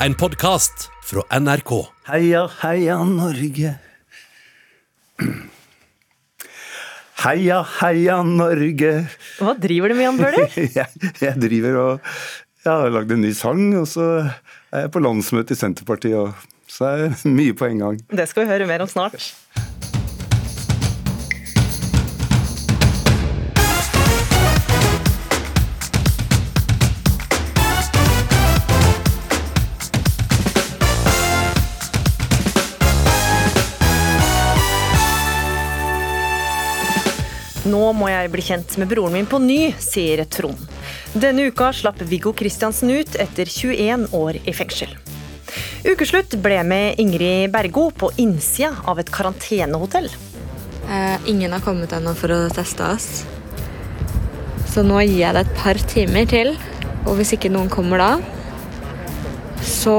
En podkast fra NRK. Heia, heia Norge. Heia, heia Norge. Hva driver du med, Jan Bøhler? Jeg, jeg driver og jeg har lagd en ny sang, og så er jeg på landsmøte i Senterpartiet. Og så er det mye på en gang. Det skal vi høre mer om snart. Nå må jeg bli kjent med broren min på ny, sier Trond. Denne uka slapp Viggo Kristiansen ut etter 21 år i fengsel. Ukeslutt ble med Ingrid Bergo på innsida av et karantenehotell. Eh, ingen har kommet ennå for å teste oss. Så nå gir jeg det et par timer til. Og hvis ikke noen kommer da, så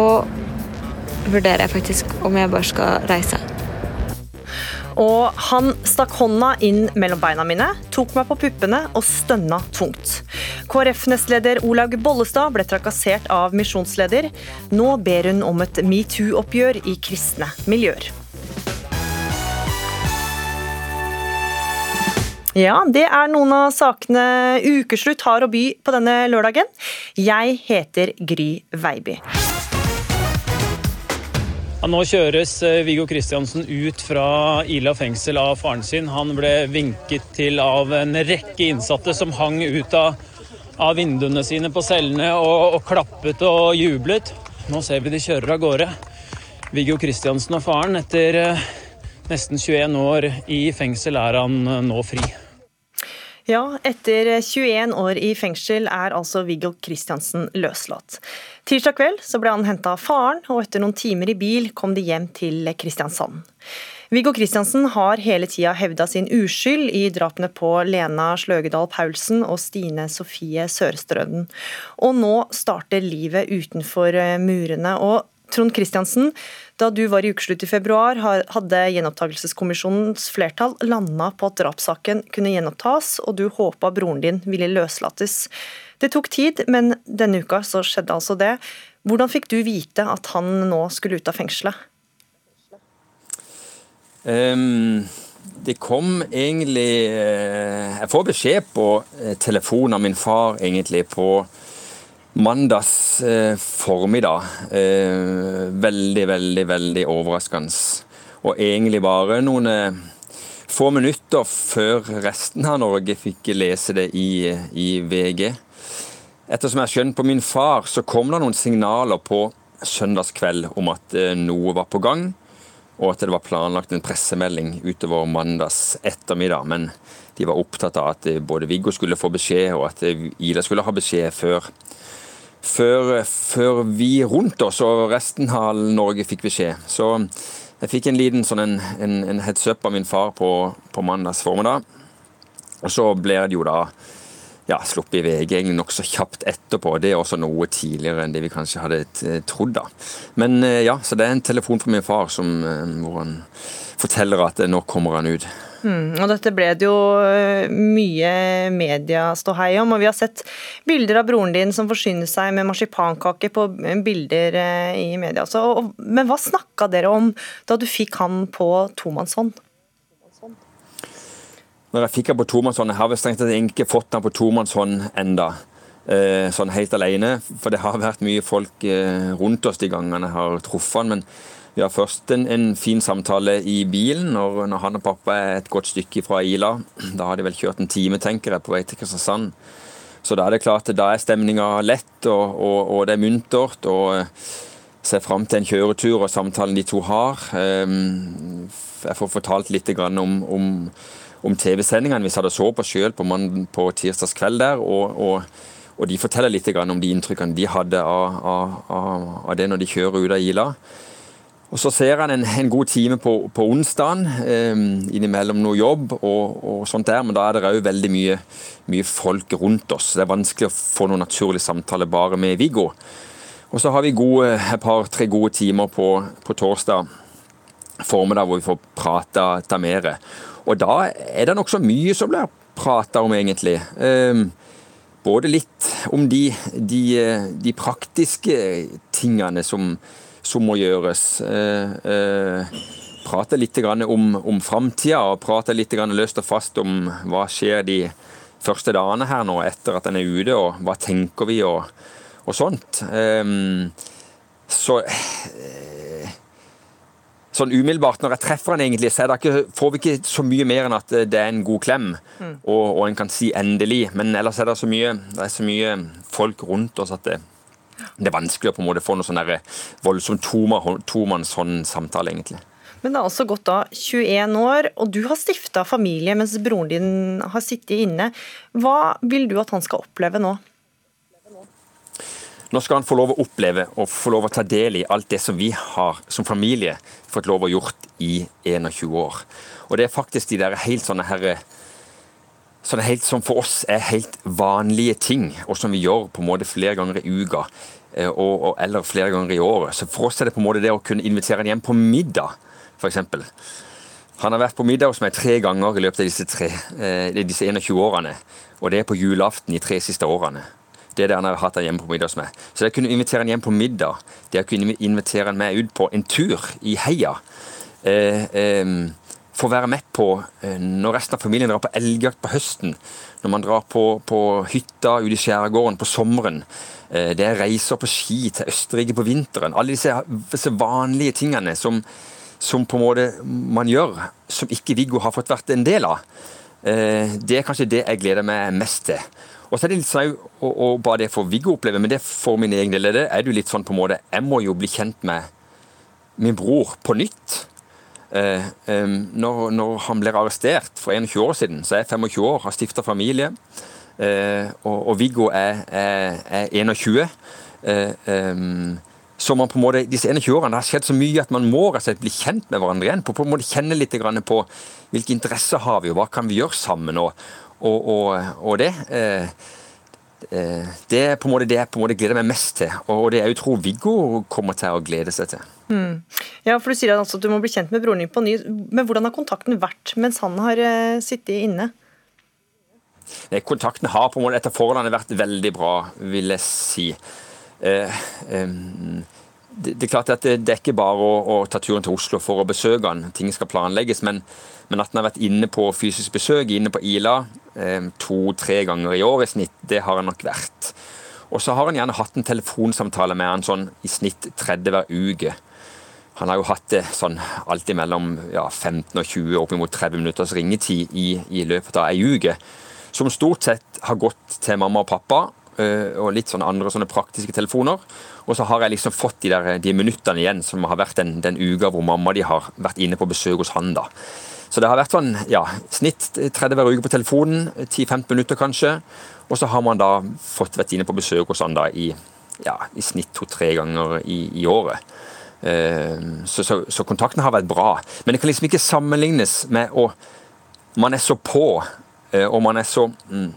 vurderer jeg faktisk om jeg bare skal reise. Og han stakk hånda inn mellom beina mine, tok meg på puppene og stønna tungt. KrF-nestleder Olaug Bollestad ble trakassert av misjonsleder. Nå ber hun om et metoo-oppgjør i kristne miljøer. Ja, det er noen av sakene Ukeslutt har å by på denne lørdagen. Jeg heter Gry Veiby. Ja, nå kjøres eh, Viggo Kristiansen ut fra Ila fengsel av faren sin. Han ble vinket til av en rekke innsatte som hang ut av, av vinduene sine på cellene og, og, klappet og jublet. Nå ser vi de kjører av gårde. Viggo Kristiansen og faren. Etter eh, nesten 21 år i fengsel er han eh, nå fri. Ja, etter 21 år i fengsel er altså Viggo Kristiansen løslatt. Tirsdag kveld ble han henta av faren, og etter noen timer i bil kom de hjem til Kristiansand. Viggo Kristiansen har hele tida hevda sin uskyld i drapene på Lena Sløgedal Paulsen og Stine Sofie Sørstrøden. Og nå starter livet utenfor murene. og Trond Kristiansen, da du var i ukeslutt i februar, hadde gjenopptakelseskommisjonens flertall landa på at drapssaken kunne gjenopptas, og du håpa broren din ville løslates. Det tok tid, men denne uka så skjedde altså det. Hvordan fikk du vite at han nå skulle ut av fengselet? Um, det kom egentlig uh, Jeg får beskjed på telefonen telefon av min far egentlig på mandags eh, formiddag. veldig, veldig, veldig overraskende. Og egentlig bare noen få minutter før resten av Norge fikk lese det i, i VG. Ettersom jeg skjønt på min far, så kom det noen signaler på søndagskveld om at noe var på gang og at det var planlagt en pressemelding utover mandags ettermiddag. Men de var opptatt av at både Viggo skulle få beskjed, og at Ida skulle ha beskjed før, før, før vi rundt oss og resten av Norge fikk beskjed. Så jeg fikk en liten sånn en, en, en heads up av min far på, på mandags formiddag. Og så ble det jo da ja, sluppet i VG egentlig nokså kjapt etterpå. Det er også noe tidligere enn det vi kanskje hadde eh, trodd. da. Men eh, ja, så det er en telefon fra min far som, eh, hvor han forteller at nå kommer han ut. Mm, og Dette ble det jo mye medieståhei om, og vi har sett bilder av broren din som forsyner seg med marsipankake på bilder i media. Så, og, men hva snakka dere om da du fikk han på tomannshånd? når jeg fikk han på tomannshånd Jeg har vel strengt tatt ikke fått han på tomannshånd enda, eh, sånn helt alene. For det har vært mye folk eh, rundt oss de gangene jeg har truffet han. Men har først en, en fin samtale i bilen når, når, han og pappa er et godt stykke fra Ila. Da har de vel kjørt en time, tenker jeg, på vei til Kristiansand. Så da er det klart at da er stemninga lett, og, og, og, det er muntert. og eh, ser fram til en kjøretur og samtalen de to har. Jeg får fortalt litt om, om om TV-sendingene vi satt og så på sjøl på, på tirsdagskveld der. og, og og De forteller litt om de inntrykkene de hadde av, av, av, det når de kjører ut av Ila. Og Så ser han en, en god time på, på onsdagen, eh, innimellom noe jobb, og, og, sånt der, men da er det òg veldig mye, mye, folk rundt oss. Det er vanskelig å få noen naturlig samtale bare med Viggo. Og Så har vi gode, et par-tre gode timer på, på torsdag formiddag hvor vi får prata mer. Og da er det nokså mye som blir prata om, egentlig. Eh, både litt om de, de, de, praktiske tingene som, som må gjøres. Eh, eh, prate litt om, om framtida og prate litt løst og fast om hva skjer de første dagene her nå etter at den er ute, og hva tenker vi og, og sånt. Um, så sånn umiddelbart når jeg treffer han egentlig, så ikke, får vi ikke så mye mer enn at det er en god klem, mm. og, og, en kan si 'endelig'. Men ellers er det så mye, det er så mye folk rundt oss at det, det er vanskelig å på en måte få noe sånn voldsom tomannshånd-samtale, egentlig. Men det har også gått da 21 år, og du har stifta familie mens broren din har sittet inne. Hva vil du at han skal oppleve nå? Nå skal han få lov å oppleve og få lov å ta del i alt det som vi har som familie fått lov å gjort i 21 år. Og det er faktisk de der helt sånne herre sånne helt som for oss er helt vanlige ting, og som vi gjør på en måte flere ganger i uka. Eh, og, og, eller flere ganger i året. Så for oss er det på en måte det å kunne invitere ham hjem på middag, f.eks. Han har vært på middag hos meg tre ganger i løpet av disse, tre, eh, disse 21 årene. Og det er på julaften de tre siste årene. Det er det han har hatt han hjemme på middag hos meg. Så det å kunne invitere han hjem på middag, det å kunne invitere han med ut på en tur i heia eh, eh, Få være med på eh, når resten av familien drar på elgjakt på høsten, når man drar på, på hytta ute i skjærgården på sommeren. Eh, det er reiser på ski til Østerrike på vinteren. Alle disse, disse vanlige tingene som, som, på en måte man gjør, som ikke Viggo har fått vært en del av. Eh, det er kanskje det jeg gleder meg mest til. Og så er det litt sånn, og bare det for Viggo oppleve, men det for min egen del er det, er jo litt sånn på en måte Jeg må jo bli kjent med min bror på nytt. Eh, eh, når, når, han blir arrestert for 21 år siden, så er jeg 25 år, har stifta familie. Eh, og, og, Viggo er, er, er 21. så man på en måte, disse 21 årene det har skjedd så mye at man må slett bli kjent med hverandre igjen. På, på en måte Kjenne litt på hvilke interesser har vi, og hva kan vi gjøre sammen. og og, og, og det eh, eh, det er på en måte det jeg på en måte gleder meg mest til, og det jeg tror Viggo kommer til å glede seg til. Mm. Ja, for Du sier altså at du må bli kjent med broren din på ny, men hvordan har kontakten vært mens han har uh, sittet inne? Nei, kontakten har på en måte etter forholdene vært veldig bra, vil jeg si. Eh, eh, det, det, er klart at det, det er ikke bare å, å, ta turen til Oslo for å besøke han, ting skal planlegges. Men, men at han har vært inne på fysisk besøk, inne på Ila, eh, to-tre ganger i år i snitt, det har han nok vært. Og så har han gjerne hatt en telefonsamtale med han sånn i snitt 30 hver uke. Han har jo hatt det sånn alltid mellom ja, 15 og 20, oppimot 30 minutters ringetid i, i løpet av ei uke. Som stort sett har gått til mamma og pappa, Eh, og litt sånne andre sånne praktiske telefoner. Og så har jeg liksom fått de, der, de minuttene igjen som har vært den, den uka hvor mamma de har vært inne på besøk hos han. da. Så det har vært sånn, ja, snitt 30 hver uke på telefonen, 10-15 minutter kanskje. Og så har man da fått vært inne på besøk hos han da i, ja, i snitt to-tre ganger i, i året. Uh, så, så, så, kontakten har vært bra. Men det kan liksom ikke sammenlignes med å Man er så på, uh, og man er så mm,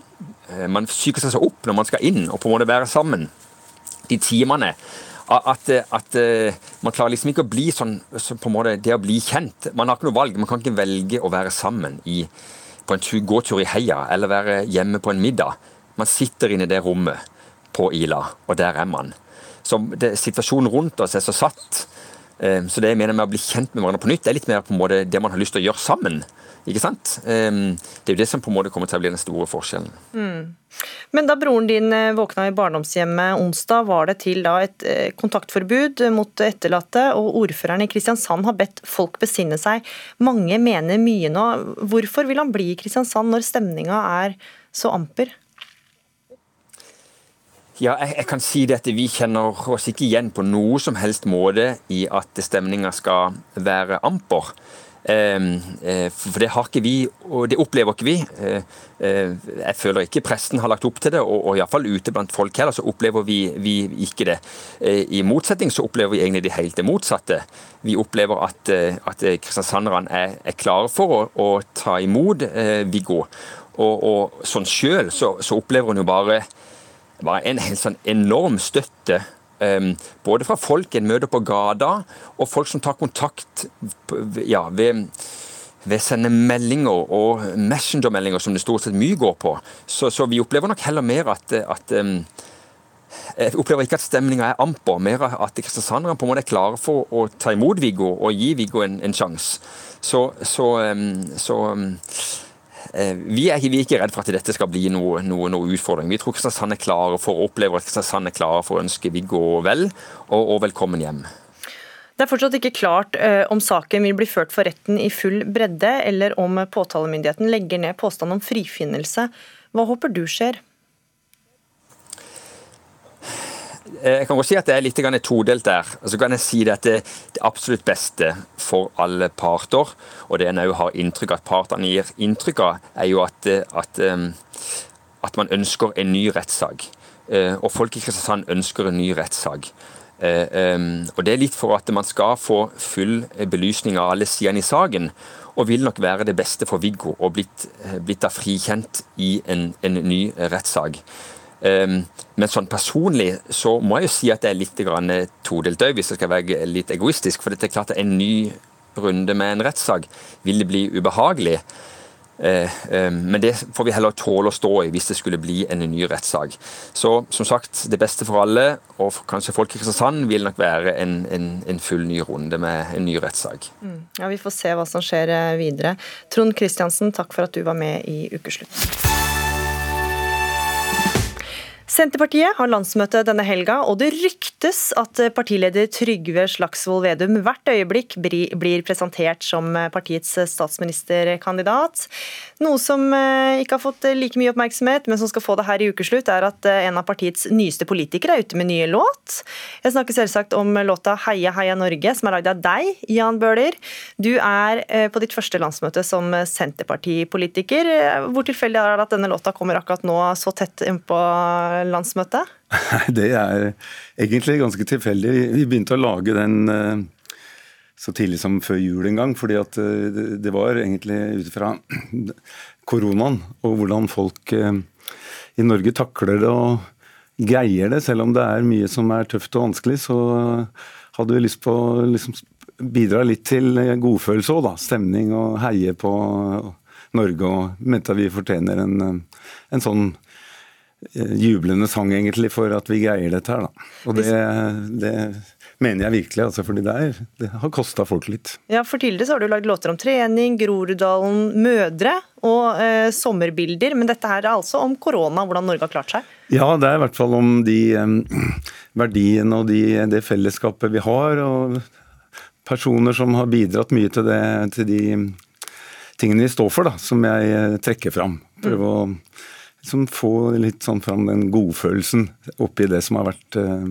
Eh, man psyker seg så opp når man skal inn og på en måte være sammen. De timene. At, at, eh, man klarer liksom ikke å bli sånn så på en måte, Det å bli kjent Man har ikke noe valg. Man kan ikke velge å være sammen i, på en gåtur i heia eller være hjemme på en middag. Man sitter inne i det rommet på Ila, og der er man. Så det, Situasjonen rundt oss er så satt. Eh, så det jeg mener med å bli kjent med hverandre på nytt, det er litt mer på en måte det man har lyst til å gjøre sammen. Ikke sant? Ehm, det er jo det som på en måte kommer til å bli den store forskjellen. Mm. Men da broren din eh, våkna i barndomshjemmet onsdag, var det til et eh, kontaktforbud mot etterlatte, og ordføreren i Kristiansand har bedt folk besinne seg. Mange mener mye nå. Hvorfor vil han bli i Kristiansand når stemninga er så amper? Ja, jeg, jeg, kan si det at Vi kjenner oss ikke igjen på noe som helst måte i at stemninga skal være amper. Ehm, eh, for det har ikke vi, og det opplever ikke vi. Eh, eh, jeg føler ikke presten har lagt opp til det, og, og iallfall ute blant folk heller, så opplever vi, vi ikke det. I motsetning så opplever vi egentlig det helt det motsatte. Vi opplever at, at kristiansanderne er, er, klare for å, å ta imot Viggo. Og, og sånn sjøl så, så, opplever hun jo bare, bare en helt sånn enorm støtte Ehm, både fra folk en møter på gata, og folk som tar kontakt ja, ved ved sende meldinger og messengermeldinger, som det stort sett mye går på. Så, så vi opplever nok heller mer at, at um, jeg opplever ikke at stemninga er amper, mer at kristiansanderne på en måte er klare for å ta imot Viggo og gi Viggo en, en sjanse. Så, så, så vi er, vi er, ikke redd for at dette skal bli noe, noe, noe utfordring. Vi tror Kristiansand er klare for å oppleve at Kristiansand er klare for å ønske Viggo vel, og, og velkommen hjem. Det er fortsatt ikke klart uh, om saken vil bli ført for retten i full bredde, eller om påtalemyndigheten legger ned påstand om frifinnelse. Hva håper du skjer? Jeg kan godt si at det er litt todelt der. Så kan jeg si at det, det absolutt beste for alle parter, og det en òg har inntrykk at partene gir inntrykk av, er jo at, at, at man ønsker en ny rettssak. Eh, og folk i Kristiansand ønsker en ny rettssak. Eh, og Det er litt for at man skal få full belysning av alle sidene i saken. Og vil nok være det beste for Viggo og blitt, eh, blitt da frikjent i en, en ny rettssak. Men sånn personlig så må jeg jo si at det er litt todelt òg, hvis jeg skal være litt egoistisk. For det er klart at en ny runde med en rettssak vil bli ubehagelig. Eh, eh, men det får vi heller tåle å stå i hvis det skulle bli en ny rettssak. Så som sagt, det beste for alle, og for kanskje folk i Kristiansand, vil nok være en, en, en full ny runde med en ny rettssak. Mm. Ja, Vi får se hva som skjer eh, videre. Trond Kristiansen, takk for at du var med i Ukeslutt. Senterpartiet har landsmøte denne helga, og det ryktes at partileder Trygve Slagsvold Vedum hvert øyeblikk blir presentert som partiets statsministerkandidat. Noe som eh, ikke har fått like mye oppmerksomhet, men som skal få det her i ukeslutt, er at eh, en av partiets nyeste politikere er ute med nye låt. Jeg snakker selvsagt om låta 'Heia heia Norge', som er lagd av deg, Jan Bøhler. Du er eh, på ditt første landsmøte som Senterpartipolitiker. Hvor tilfeldig er det at denne låta kommer akkurat nå, så tett innpå landsmøtet? Det er egentlig ganske tilfeldig. Vi begynte å lage den så tidlig som før jul en gang. fordi at eh, det var egentlig ut fra koronaen og hvordan folk eh, i Norge takler det og greier det. Selv om det er mye som er tøft og vanskelig, så hadde vi lyst på å liksom bidra litt til godfølelse òg, da. Stemning og heie på Norge. Og mente at vi fortjener en, en sånn eh, jublende sang, egentlig, for at vi greier dette her, da. Og det, det mener jeg virkelig, altså, fordi det, er, det har kosta folk litt. Ja, for Tidligere så har du lagd låter om trening, Groruddalen, mødre og eh, sommerbilder. Men dette her er altså om korona, hvordan Norge har klart seg? Ja, det er i hvert fall om de eh, verdiene og de, det fellesskapet vi har. og Personer som har bidratt mye til, det, til de tingene vi står for, da, som jeg eh, trekker fram. Prøve mm. å liksom, få litt sånn fram den godfølelsen oppi det som har vært eh,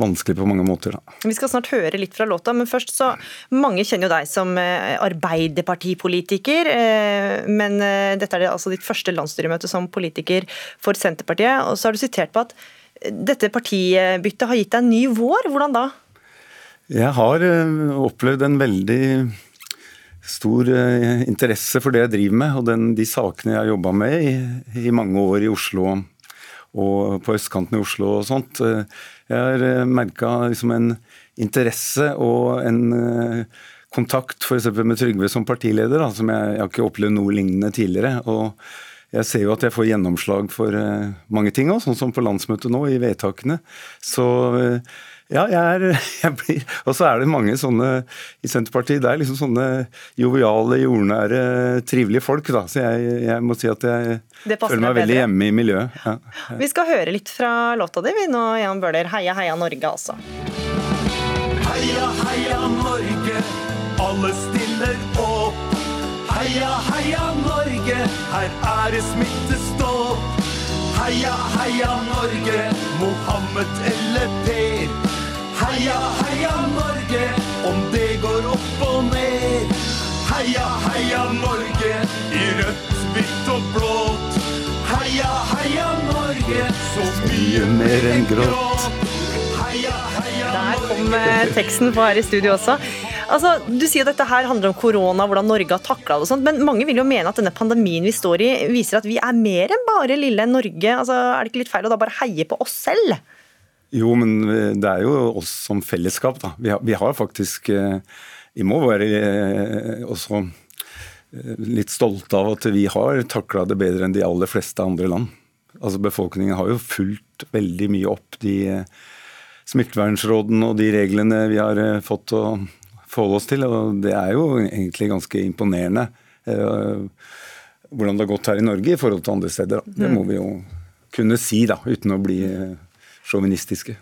vanskelig på mange måter. Da. Vi skal snart høre litt fra låta, men først så Mange kjenner jo deg som eh, arbeiderpartipolitiker, eh, men dette er altså ditt første landsstyremøte som politiker for Senterpartiet. Og så har du sitert på at dette partibyttet har gitt deg en ny vår. Hvordan da? Jeg har opplevd en veldig stor interesse for det jeg driver med, og den, de sakene jeg har jobba med i, i, mange år i Oslo og på østkanten i Oslo og sånt. Jeg har eh, merka liksom en interesse og en eh, kontakt f.eks. med Trygve som partileder, da, som jeg, jeg har ikke opplevd noe lignende tidligere. og jeg ser jo at jeg får gjennomslag for mange ting også, sånn som på landsmøtet nå, i vedtakene. Så ja, jeg er jeg blir, Og så er det mange sånne i Senterpartiet. Det er liksom sånne joviale, jordnære, trivelige folk, da. Så jeg, jeg må si at jeg føler meg veldig hjemme i miljøet. Ja. Vi skal høre litt fra låta di, vi nå, Jan Bøhler. Heia, heia Norge, altså. Heia, heia Norge, alle stiller opp. Heia, heia Norge, her er det smittestopp. Heia, heia Norge, Mohammed eller Per. Heia, heia Norge, om det går opp og ned. Heia, heia Norge, i rødt, hvitt og blått. Heia, heia Norge, så mye mer enn grått. Heia, heia Norge. Der kom eh, teksten på her i studio også. Altså, du sier at dette her handler om korona, hvordan Norge har takla det og sånt, men mange vil jo mene at denne pandemien vi står i, viser at vi er mer enn bare lille Norge. Altså, er det ikke litt feil å da bare heie på oss selv? Jo, men det er jo oss som fellesskap, da. Vi har, vi har faktisk eh, Vi må være eh, også eh, litt stolte av at vi har takla det bedre enn de aller fleste andre land. altså Befolkningen har jo fulgt veldig mye opp de smittevernrådene og de reglene vi har fått å forholde oss til. og Det er jo egentlig ganske imponerende hvordan det har gått her i Norge i forhold til andre steder. Det må vi jo kunne si, da, uten å bli sjåvinistiske.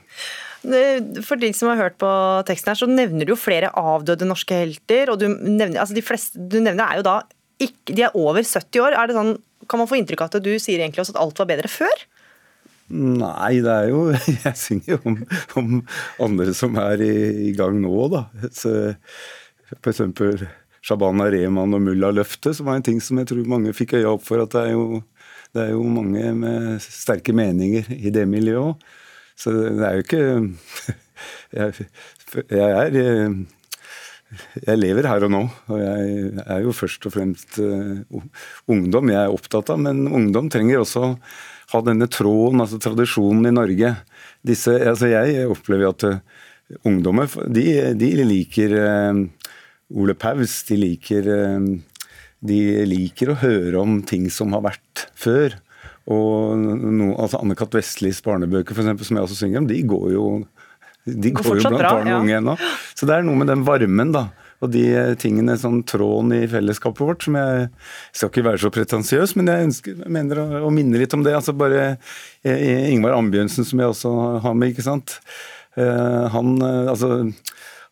For de som har hørt på teksten her, så nevner du jo flere avdøde norske helter. og Du nevner, altså de fleste du nevner er jo da ikke, de er over 70 år. Er det sånn, kan man få inntrykk av at du sier egentlig også at alt var bedre før? Nei, det er jo Jeg synger jo om, om andre som er i, i gang nå, da. F.eks. Shabana Rehman og Mulla Løfte, som var en ting som jeg tror mange fikk øya opp for. At det er jo, det er jo mange med sterke meninger i det miljøet òg. Så det er jo ikke jeg, jeg, er Jeg lever her og nå, og jeg er jo først og fremst uh, ungdom jeg er opptatt av. Men ungdom trenger også ha denne tråden, altså tradisjonen i Norge. Disse, altså jeg opplever at uh, ungdommer de, de liker Ole Paus, de liker de liker å høre om ting som har vært før. Og no, altså Anne-Cath. Vestlis barnebøker, for eksempel, som jeg også synger om, de går jo, de går jo blant barn og unge ennå. Så det er noe med den varmen, da. Og de tingene, sånn tråden i fellesskapet vårt, som jeg skal ikke være så pretensiøs, men jeg, ønsker, jeg mener å, å, minne litt om det. altså bare eh, Ingvar Ambjørnsen, som jeg også har med, ikke sant. Han, altså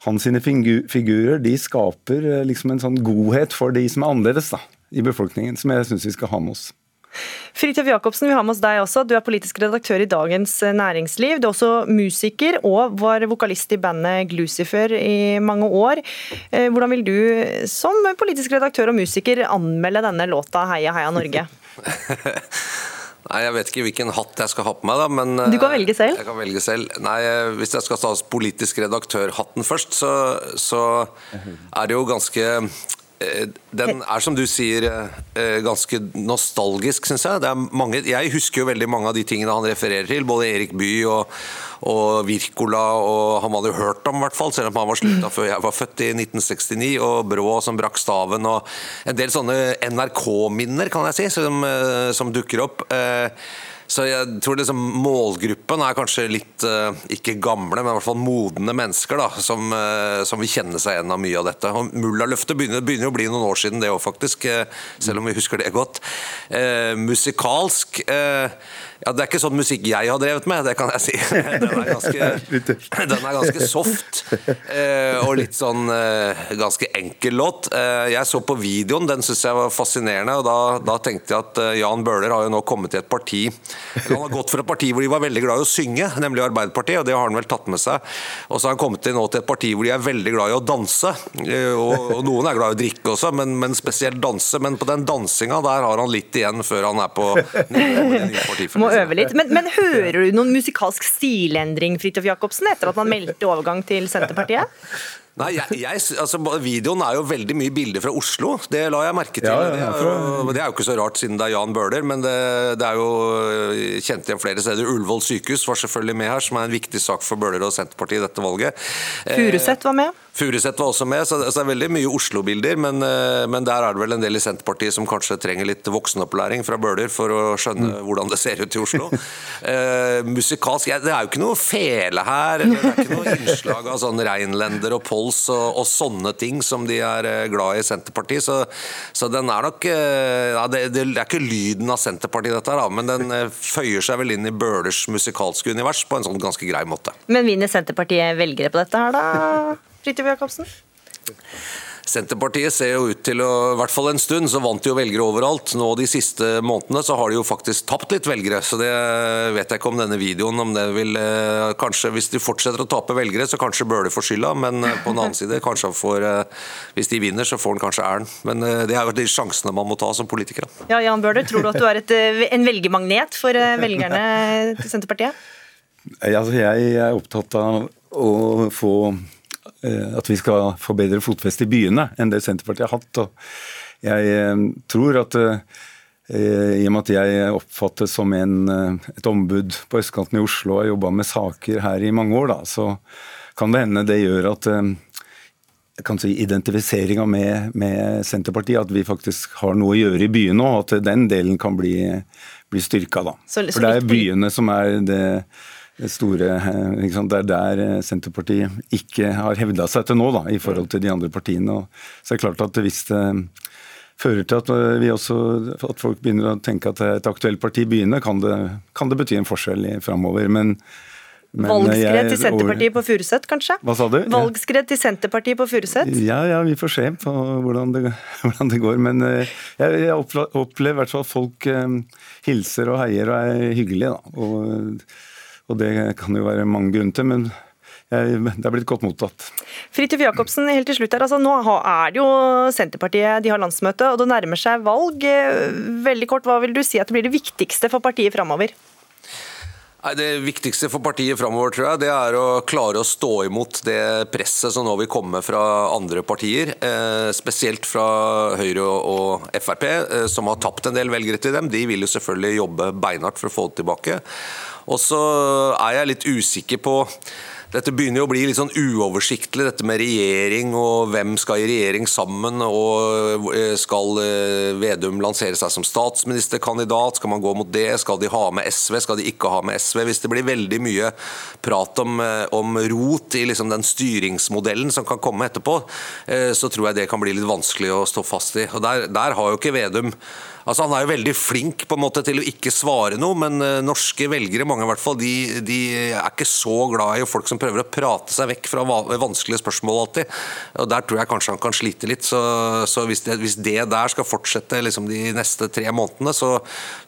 hans sine figurer de skaper liksom en sånn godhet for de som er annerledes da, i befolkningen, som jeg syns vi skal ha med oss. Fridtjof Jacobsen, vi har med oss deg også. Du er politisk redaktør i Dagens Næringsliv. Du er også musiker og var vokalist i bandet Glucifer i mange år. Eh, hvordan vil du som politisk redaktør og musiker anmelde denne låta 'Heia heia Norge'? Nei, Jeg vet ikke hvilken hatt jeg skal ha på meg, da, men Du kan velge selv. Jeg kan velge selv. Nei, Hvis jeg skal ta politisk redaktør-hatten først, så, så er det jo ganske Eh, den er som du sier eh, ganske nostalgisk, syns jeg. Mange, jeg husker jo veldig mange av de tingene han refererer til. Både Erik Bye og, og Wirkola, og han hadde jo hørt om, hvert fall, selv om han var slutta før jeg var født i 1969. Og Brå som brakk staven, og en del sånne NRK-minner, kan jeg si, som, eh, som dukker opp. Så jeg tror liksom målgruppen er kanskje litt, uh, ikke gamle, men i hvert fall modne mennesker, da, som, uh, som vil kjenne seg igjen av mye av dette. Og Mullaløftet begynner, begynner å bli noen år siden, det òg, faktisk. Uh, selv om vi husker det godt. musikalsk ja, Det er ikke sånn musikk jeg har drevet med, det kan jeg si. Den er ganske, den er ganske soft eh, og litt sånn eh, ganske enkel låt. Eh, jeg så på videoen, den syns jeg var fascinerende. og da, da, tenkte jeg at Jan Bøhler har jo nå kommet til et parti Han har gått for et parti hvor de var veldig glad i å synge, nemlig Arbeiderpartiet, og det har han vel tatt med seg. Og så har han kommet til nå til et parti hvor de er veldig glad i å danse. Og, og noen er glad i å drikke også, men, men spesielt danse. Men på den dansinga der har han litt igjen før han er på nivå med det nye partifellet øve litt. Men, men, hører du noen musikalsk stilendring Fridtjof Jacobsen, etter at man meldte overgang til Senterpartiet? Nei, jeg, jeg, altså, Videoen er jo veldig mye bilder fra Oslo, det la jeg merke til. Ja, ja, det, er det, er jo, ikke så rart siden det er Jan Bøhler, men det, det er jo øh, kjent igjen flere steder. Ullevål sykehus var selvfølgelig med her, som er en viktig sak for Bøhler og Senterpartiet i dette valget. Furuset var med? Furuset var også med, så det er veldig mye Oslo-bilder. Men, øh, men, der er det vel en del i Senterpartiet som kanskje trenger litt voksenopplæring fra Bøhler for å skjønne mm. hvordan det ser ut i Oslo. uh, musikalsk ja, Det er jo ikke noe fele her, eller det er ikke noe innslag av sånn reinlender og pols og, og, sånne ting som de er eh, glad i i Senterpartiet. Så, så den er nok eh, ja, det, det, er ikke lyden av Senterpartiet, dette her, men den eh, føyer seg vel inn i Bøhlers musikalske univers på en sånn ganske grei måte. Men vinner Senterpartiet velgere på dette her, da? Fridtjof Jacobsen? Senterpartiet ser jo ut til å I hvert fall en stund så vant de jo velgere overalt. Nå de siste månedene så har de jo faktisk tapt litt velgere. Så det vet jeg ikke om denne videoen om det vil eh, Kanskje hvis de fortsetter å tape velgere, så kanskje Bøhler får skylda. Men eh, på den annen side, kanskje han får eh, Hvis de vinner, så får han kanskje æren. Men det er jo de sjansene man må ta som politiker. Ja, Jan Bøhler, tror du at du er et, en velgermagnet for velgerne til Senterpartiet? Altså, jeg er opptatt av å få at vi skal få bedre fotfeste i byene enn det Senterpartiet har hatt. Og jeg eh, tror at eh, i og med at jeg oppfattes som en, et ombud på østkanten i Oslo og har jobba med saker her i mange år, da, så kan det hende det gjør at si, identifiseringa med, med, Senterpartiet, at vi faktisk har noe å gjøre i byene òg, at den delen kan bli, bli styrka. Da. Så, så For det er byene som er det store Det er der Senterpartiet ikke har hevda seg til nå, da, i forhold til de andre partiene. Og så er det klart at hvis det fører til at, vi også, at folk begynner å tenke at er et aktuelt parti begynner, kan det, kan det bety en forskjell framover. Men men Valgskred til Senterpartiet på Furuset, kanskje? Hva sa du? Valgskred til Senterpartiet på Furuset? Ja, ja, vi får se på hvordan det, hvordan det går. Men eh, jeg, jeg opplever i hvert fall at folk hilser og heier og er hyggelige. Da. Og, og det kan jo være mange grunner til, men det er blitt godt mottatt. Fridtjof Jacobsen, helt til slutt her. Altså, nå er det jo Senterpartiet, de har landsmøte, og det nærmer seg valg. Veldig kort, hva vil du si at det blir det viktigste for partiet framover? Det viktigste for partiet framover tror jeg, det er å klare å stå imot det presset som nå vil komme fra andre partier. Eh, spesielt fra Høyre og Frp, eh, som har tapt en del velgere til dem. De vil jo selvfølgelig jobbe beinhardt for å få det tilbake. Og så er jeg litt usikker på dette begynner jo å bli litt sånn uoversiktlig, dette med regjering og hvem skal i regjering sammen. og eh, Skal eh, Vedum lansere seg som statsministerkandidat? Skal man gå mot det? Skal de ha med SV? Skal de ikke ha med SV? Hvis det blir veldig mye prat om, eh, om rot i liksom den styringsmodellen som kan komme etterpå, så tror jeg det kan bli litt vanskelig å stå fast i. Og Der, der har jo ikke Vedum Altså, han er jo veldig flink på en måte til å ikke svare noe, men uh, norske velgere mange i hvert fall, de, de, er ikke så glad i folk som prøver å prate seg vekk fra vanskelige spørsmål alltid. Og Der tror jeg kanskje han kan slite litt. Så, så hvis, det, hvis, det, der skal fortsette liksom, de neste tre månedene, så,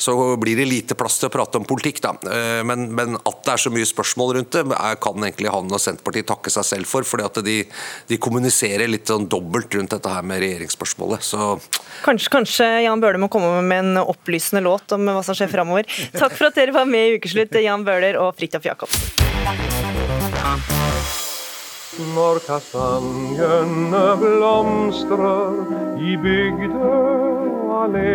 så, blir det lite plass til å prate om politikk. Da. Uh, men, men, at det er så mye spørsmål rundt det, kan egentlig han og Senterpartiet takke seg selv for. fordi at de, de kommuniserer litt sånn dobbelt rundt dette her med regjeringsspørsmålet. Så... Kanskje, kanskje Jan Bøhler må komme med en opplysende låt om hva som skjer framover. Takk for at dere var med i Ukeslutt, Jan Bøhler og Fridtjof Jacobsen. Når kastanjene blomstrer i bygde allé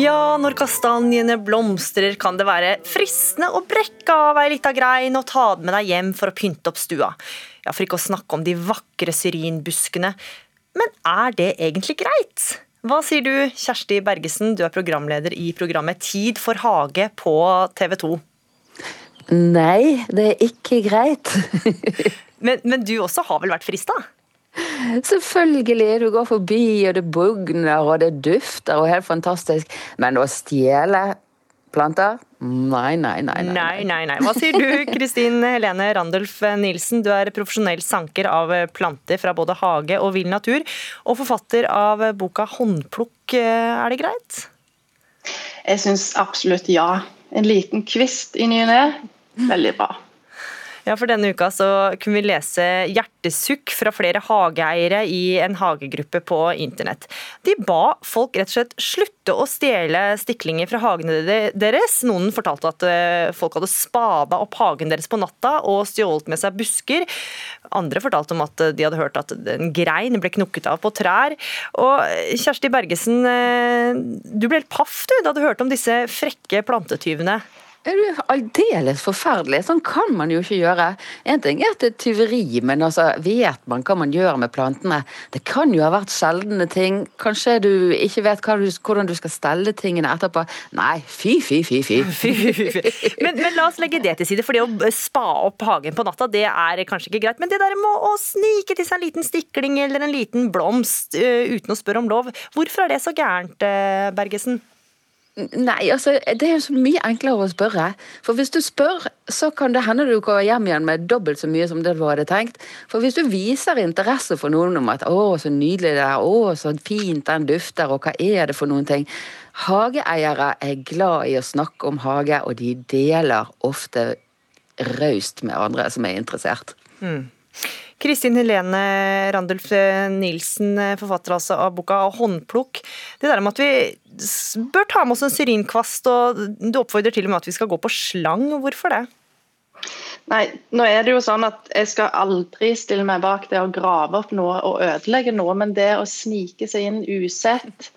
Ja, når kastanjene blomstrer, kan det være fristende å brekke av ei lita grein og ta den med deg hjem for å pynte opp stua. Ja, For ikke å snakke om de vakre syrinbuskene. Men er det egentlig greit? Hva sier du, Kjersti Bergesen, du er programleder i programmet Tid for hage på TV 2. Nei, det er ikke greit. men, men du også har vel vært frista? Selvfølgelig. Du går forbi, og det bugner, og det dufter, og helt fantastisk. Men å stjele planter? Nei, nei, nei. Nei, nei, nei. Hva sier du, Kristin Helene Randulf Nilsen? Du er profesjonell sanker av planter fra både hage og vill natur, og forfatter av boka 'Håndplukk'. Er det greit? Jeg syns absolutt ja. En liten kvist i ny og ne, veldig bra. Ja, for Denne uka så kunne vi lese hjertesukk fra flere hageeiere i en hagegruppe på internett. De ba folk rett og slett slutte å stjele stiklinger fra hagene deres. Noen fortalte at eh, folk hadde spada opp hagen deres på natta og stjålet med seg busker. Andre fortalte om at de hadde hørt at en grein ble knukket av på trær. Og Kjersti Bergesen, eh, du ble helt paff du da du hørte om disse frekke plantetyvene. Er du aldeles forferdelig? Sånn kan man jo ikke gjøre. En ting er at det er tyveri, men altså, vet man hva man gjør med plantene? Det kan jo ha vært sjeldne ting. Kanskje du ikke vet du, hvordan du skal stelle tingene etterpå. Nei, fy, fy, fy, fy. men, men, la oss legge det til side, for det å spa opp hagen på natta, det er kanskje ikke greit. Men det der med å snike til seg en liten stikling eller en liten blomst uh, uten å spørre om lov, hvorfor er det så gærent, uh, Bergesen? Nei, altså, det er jo så mye enklere å spørre. For hvis du spør, så kan det hende du går hjem igjen med dobbelt så mye som det du hadde tenkt. For hvis du viser interesse for noen om at 'å, så nydelig det er', 'å, så fint den dufter', og hva er det for noen ting Hageeiere er glad i å snakke om hage, og de deler ofte raust med andre som er interessert. Mm. Kristin Helene Randulf Nilsen, forfatter altså av boka 'Håndplukk'. Det der med at vi bør ta med oss en syrinkvast, og du oppfordrer til og med at vi skal gå på slang. Hvorfor det? Nei, nå er det jo sånn at Jeg skal aldri stille meg bak det å grave opp noe og ødelegge noe, men det å snike seg inn usett,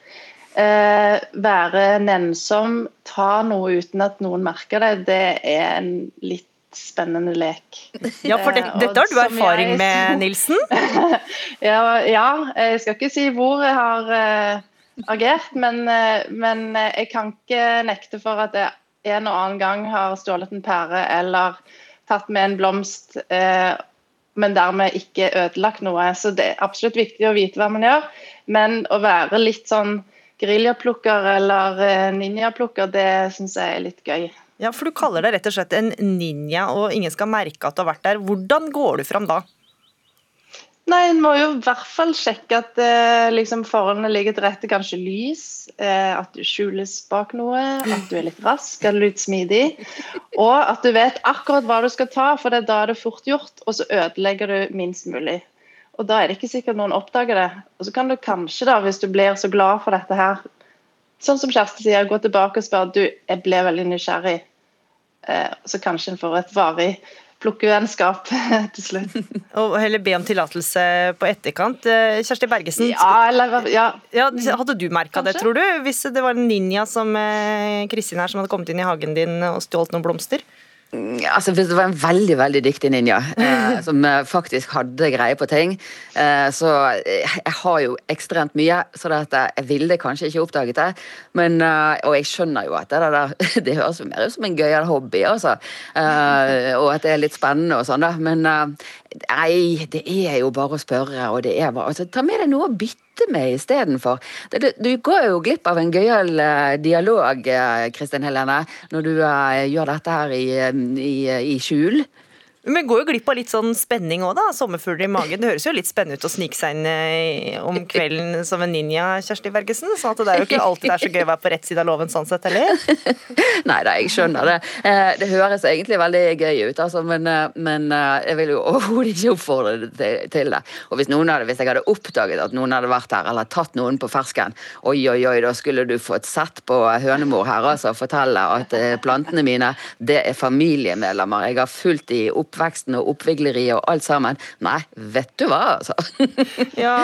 eh, være nennsom, ta noe uten at noen merker det, det er en litt spennende lek. Ja, for det, dette har du erfaring med, Nilsen? ja, ja, jeg skal ikke si hvor jeg har uh, agert, men, uh, men, jeg kan ikke nekte for at jeg en og annen gang har stjålet en pære eller tatt med en blomst, men dermed ikke ødelagt noe. Så det er absolutt viktig å vite hva man gjør, men å være litt sånn geriljaplukker eller ninjaplukker, det syns jeg er litt gøy. Ja, for du kaller deg rett og slett en ninja, og ingen skal merke at du har vært der. Hvordan går du fram da? Nei, En må jo i hvert fall sjekke at eh, liksom, forholdene ligger til rette. Kanskje lys, eh, at du skjules bak noe, at du er litt rask eller litt smidig. Og at du vet akkurat hva du skal ta, for det er da det er fort gjort. Og så ødelegger du minst mulig. Og da er det ikke sikkert noen oppdager det. Og så kan du kanskje, da, hvis du blir så glad for dette her, sånn som Kjersti sier, gå tilbake og spørre du, jeg ble veldig nysgjerrig. Eh, så kanskje en får et varig plukkevennskap til slutt. Og heller be om tillatelse på etterkant. Eh, Kjersti Bergesen, ja, eller, ja. Ja, hadde du merka det, tror du? Hvis det var en ninja som eh, Kristin her som hadde kommet inn i hagen din og stjålet noen blomster? Altså, det var en veldig veldig dyktig ninja eh, som eh, faktisk hadde greie på ting, eh, så eh, jeg har jo ekstremt mye, så dette, jeg ville kanskje ikke oppdaget det. Men, eh, og jeg skjønner jo at det der det høres jo mer ut som en gøyal hobby, altså. Eh, og at det er litt spennende og sånn, da. Men nei, det er jo bare å spørre, og det er bare altså, Ta med deg noe å bytte sitte med istedenfor. Du går jo glipp av en gøyal eh, dialog, eh, Kristin Helene, når du uh, gjør dette her i, i, i skjul. Men går jo glipp av litt sånn spenning òg, da. Sommerfugler i magen. Det høres jo litt spennende ut å snike seg inn eh, om kvelden som en ninja, Kjersti Bergesen. Så det er jo ikke alltid det er så gøy å være på rett side av loven sånn sett heller. Nei da, jeg skjønner det. Eh, det høres egentlig veldig gøy ut, altså, men, eh, men jeg vil jo overhodet ikke oppfordre til det. Og hvis, noen hadde, hvis jeg hadde oppdaget at noen hadde vært her, eller tatt noen på fersken, oi, oi, oi, da skulle du fått sett på hønemor her, altså, fortelle at plantene mine, det er familiemedlemmer. Jeg har fulgt de opp oppveksten og oppvigleriet og alt sammen. Nei, vet du hva, altså. ja,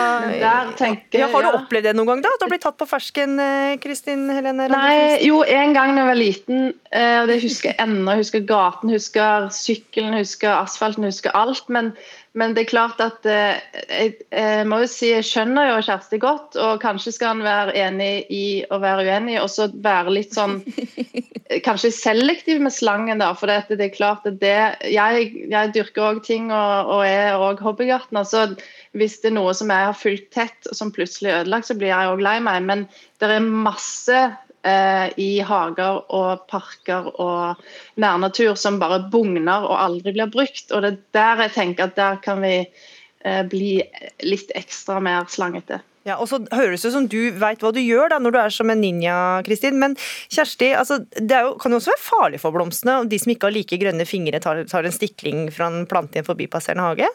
tenker, ja, har du opplevd det noen gang, da? At du har blitt tatt på fersken, eh, Kristin Helene? Nei, jo, en gang da jeg var liten, eh, og det husker jeg ennå. Husker gaten, husker sykkelen, husker asfalten, husker alt. men men det er klart at eh, jeg, jeg, må jo si jeg skjønner jo Kjersti godt, og kanskje skal han være enig i å være uenig, og så være litt sånn Kanskje selektiv med slangen, da. For det, det er klart at det Jeg, jeg dyrker òg ting og, og er òg hobbygartner. så hvis det er noe som jeg har fulgt tett, og som plutselig er ødelagt, så blir jeg òg lei meg. Men det er masse i hager og parker og nærnatur som bare bugner og aldri blir brukt. Og det er der jeg tenker at der kan vi eh, bli litt ekstra mer slangete. Ja, og så høres det som du veit hva du gjør da, når du er som en ninja, Kristin. Men Kjersti, altså, det jo, kan jo også være farlig for blomstene. og De som ikke har like grønne fingre, tar, tar en stikling fra en plante i en forbipasserende hage?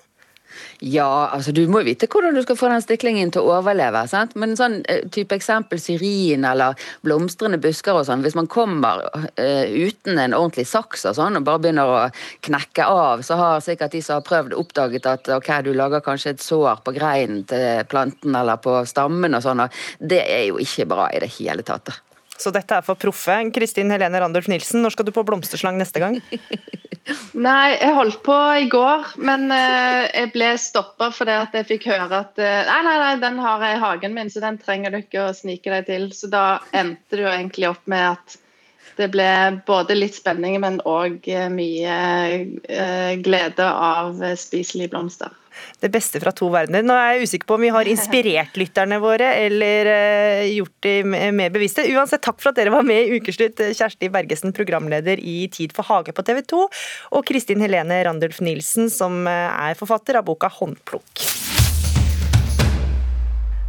Ja, altså du må vite hvordan du skal få den stiklingen til å overleve. sant? Men sånn eh, type eksempel syrin eller blomstrende busker og sånn, hvis man kommer uh, uten en ordentlig saks og sånn, og bare begynner å knekke av, så har sikkert de som har prøvd, oppdaget at ok, du lager kanskje et sår på greinen til planten eller på stammen og sånn, og det er jo ikke bra i det hele tatt. Så dette er for proffe. Kristin Helene Randulf Nilsen, når skal du på blomsterslang neste gang? Nei, jeg holdt på i går, men uh, jeg ble stoppa fordi at jeg fikk høre at uh, nei, nei, nei, den har jeg i hagen min, så den trenger du ikke å snike deg til. Så da endte det jo egentlig opp med at det ble både litt spenning, men òg uh, mye glede av spiselige blomster det beste fra to verdener. Nå er jeg usikker på om vi har inspirert lytterne våre eller uh, gjort de mer bevisste. Uansett, takk for at dere var med i Ukeslutt, Kjersti Bergesen, programleder i Tid for hage på TV 2, og Kristin Helene Randulf Nilsen, som eh, er forfatter av boka Håndplukk.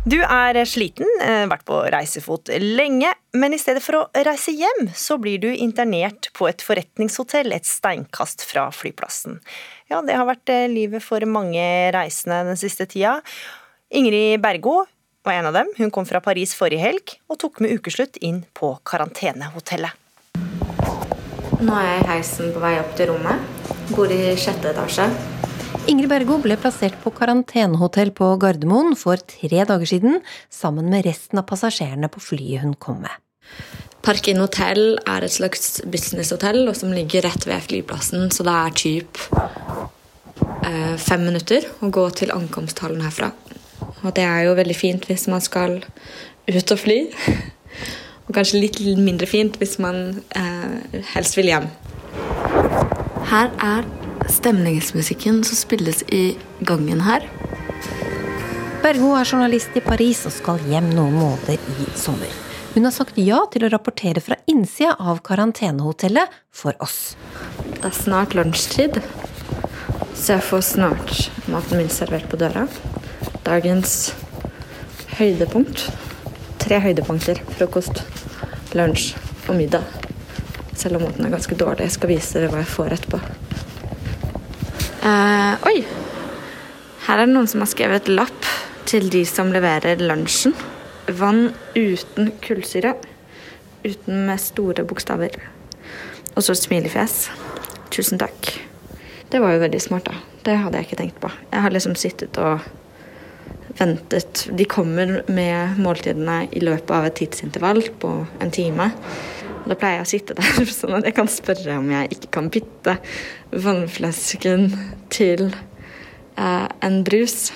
Du er sliten, eh, vært på reisefot lenge, men i stedet for å reise hjem, så blir du internert på et forretningshotell et steinkast fra flyplassen. Ja, det har vært eh, livet for mange reisende den siste tida. Ingrid Bergo var en av dem. Hun kom fra Paris forrige helg og tok med ukeslutt inn på karantenehotellet. Nå er jeg i heisen på vei opp til rommet. Bor i sjette etasje. Ingrid Bergo ble plassert på karantenehotell på Gardermoen for tre dager siden, sammen med resten av passasjerene på flyet hun kom med. Park Inn hotell er et slags businesshotell som ligger rett ved flyplassen, så det er typ eh, fem minutter å gå til ankomsthallen herfra. Og det er jo veldig fint hvis man skal ut og fly. Og kanskje litt mindre fint hvis man eh, helst vil hjem. Her er stemningsmusikken som spilles i gangen her. Bergo er journalist i Paris og skal hjem noen måneder i sommer. Hun har sagt ja til å rapportere fra innsida av karantenehotellet for oss. Det er snart lunsjtid, så jeg får snart maten min servert på døra. Dagens høydepunkt. Tre høydepunkter. Frokost, lunsj og middag. Selv om maten er ganske dårlig. Jeg skal vise dere hva jeg får etterpå. Eh, oi! Her er det noen som har skrevet lapp til de som leverer lunsjen. Vann uten kullsyre. Uten med store bokstaver. Og så et smilefjes. Tusen takk. Det var jo veldig smart, da. Det hadde jeg ikke tenkt på. Jeg har liksom sittet og ventet. De kommer med måltidene i løpet av et tidsintervall på en time. Da pleier jeg å sitte der sånn at jeg kan spørre om jeg ikke kan bytte vannflasken til eh, en brus.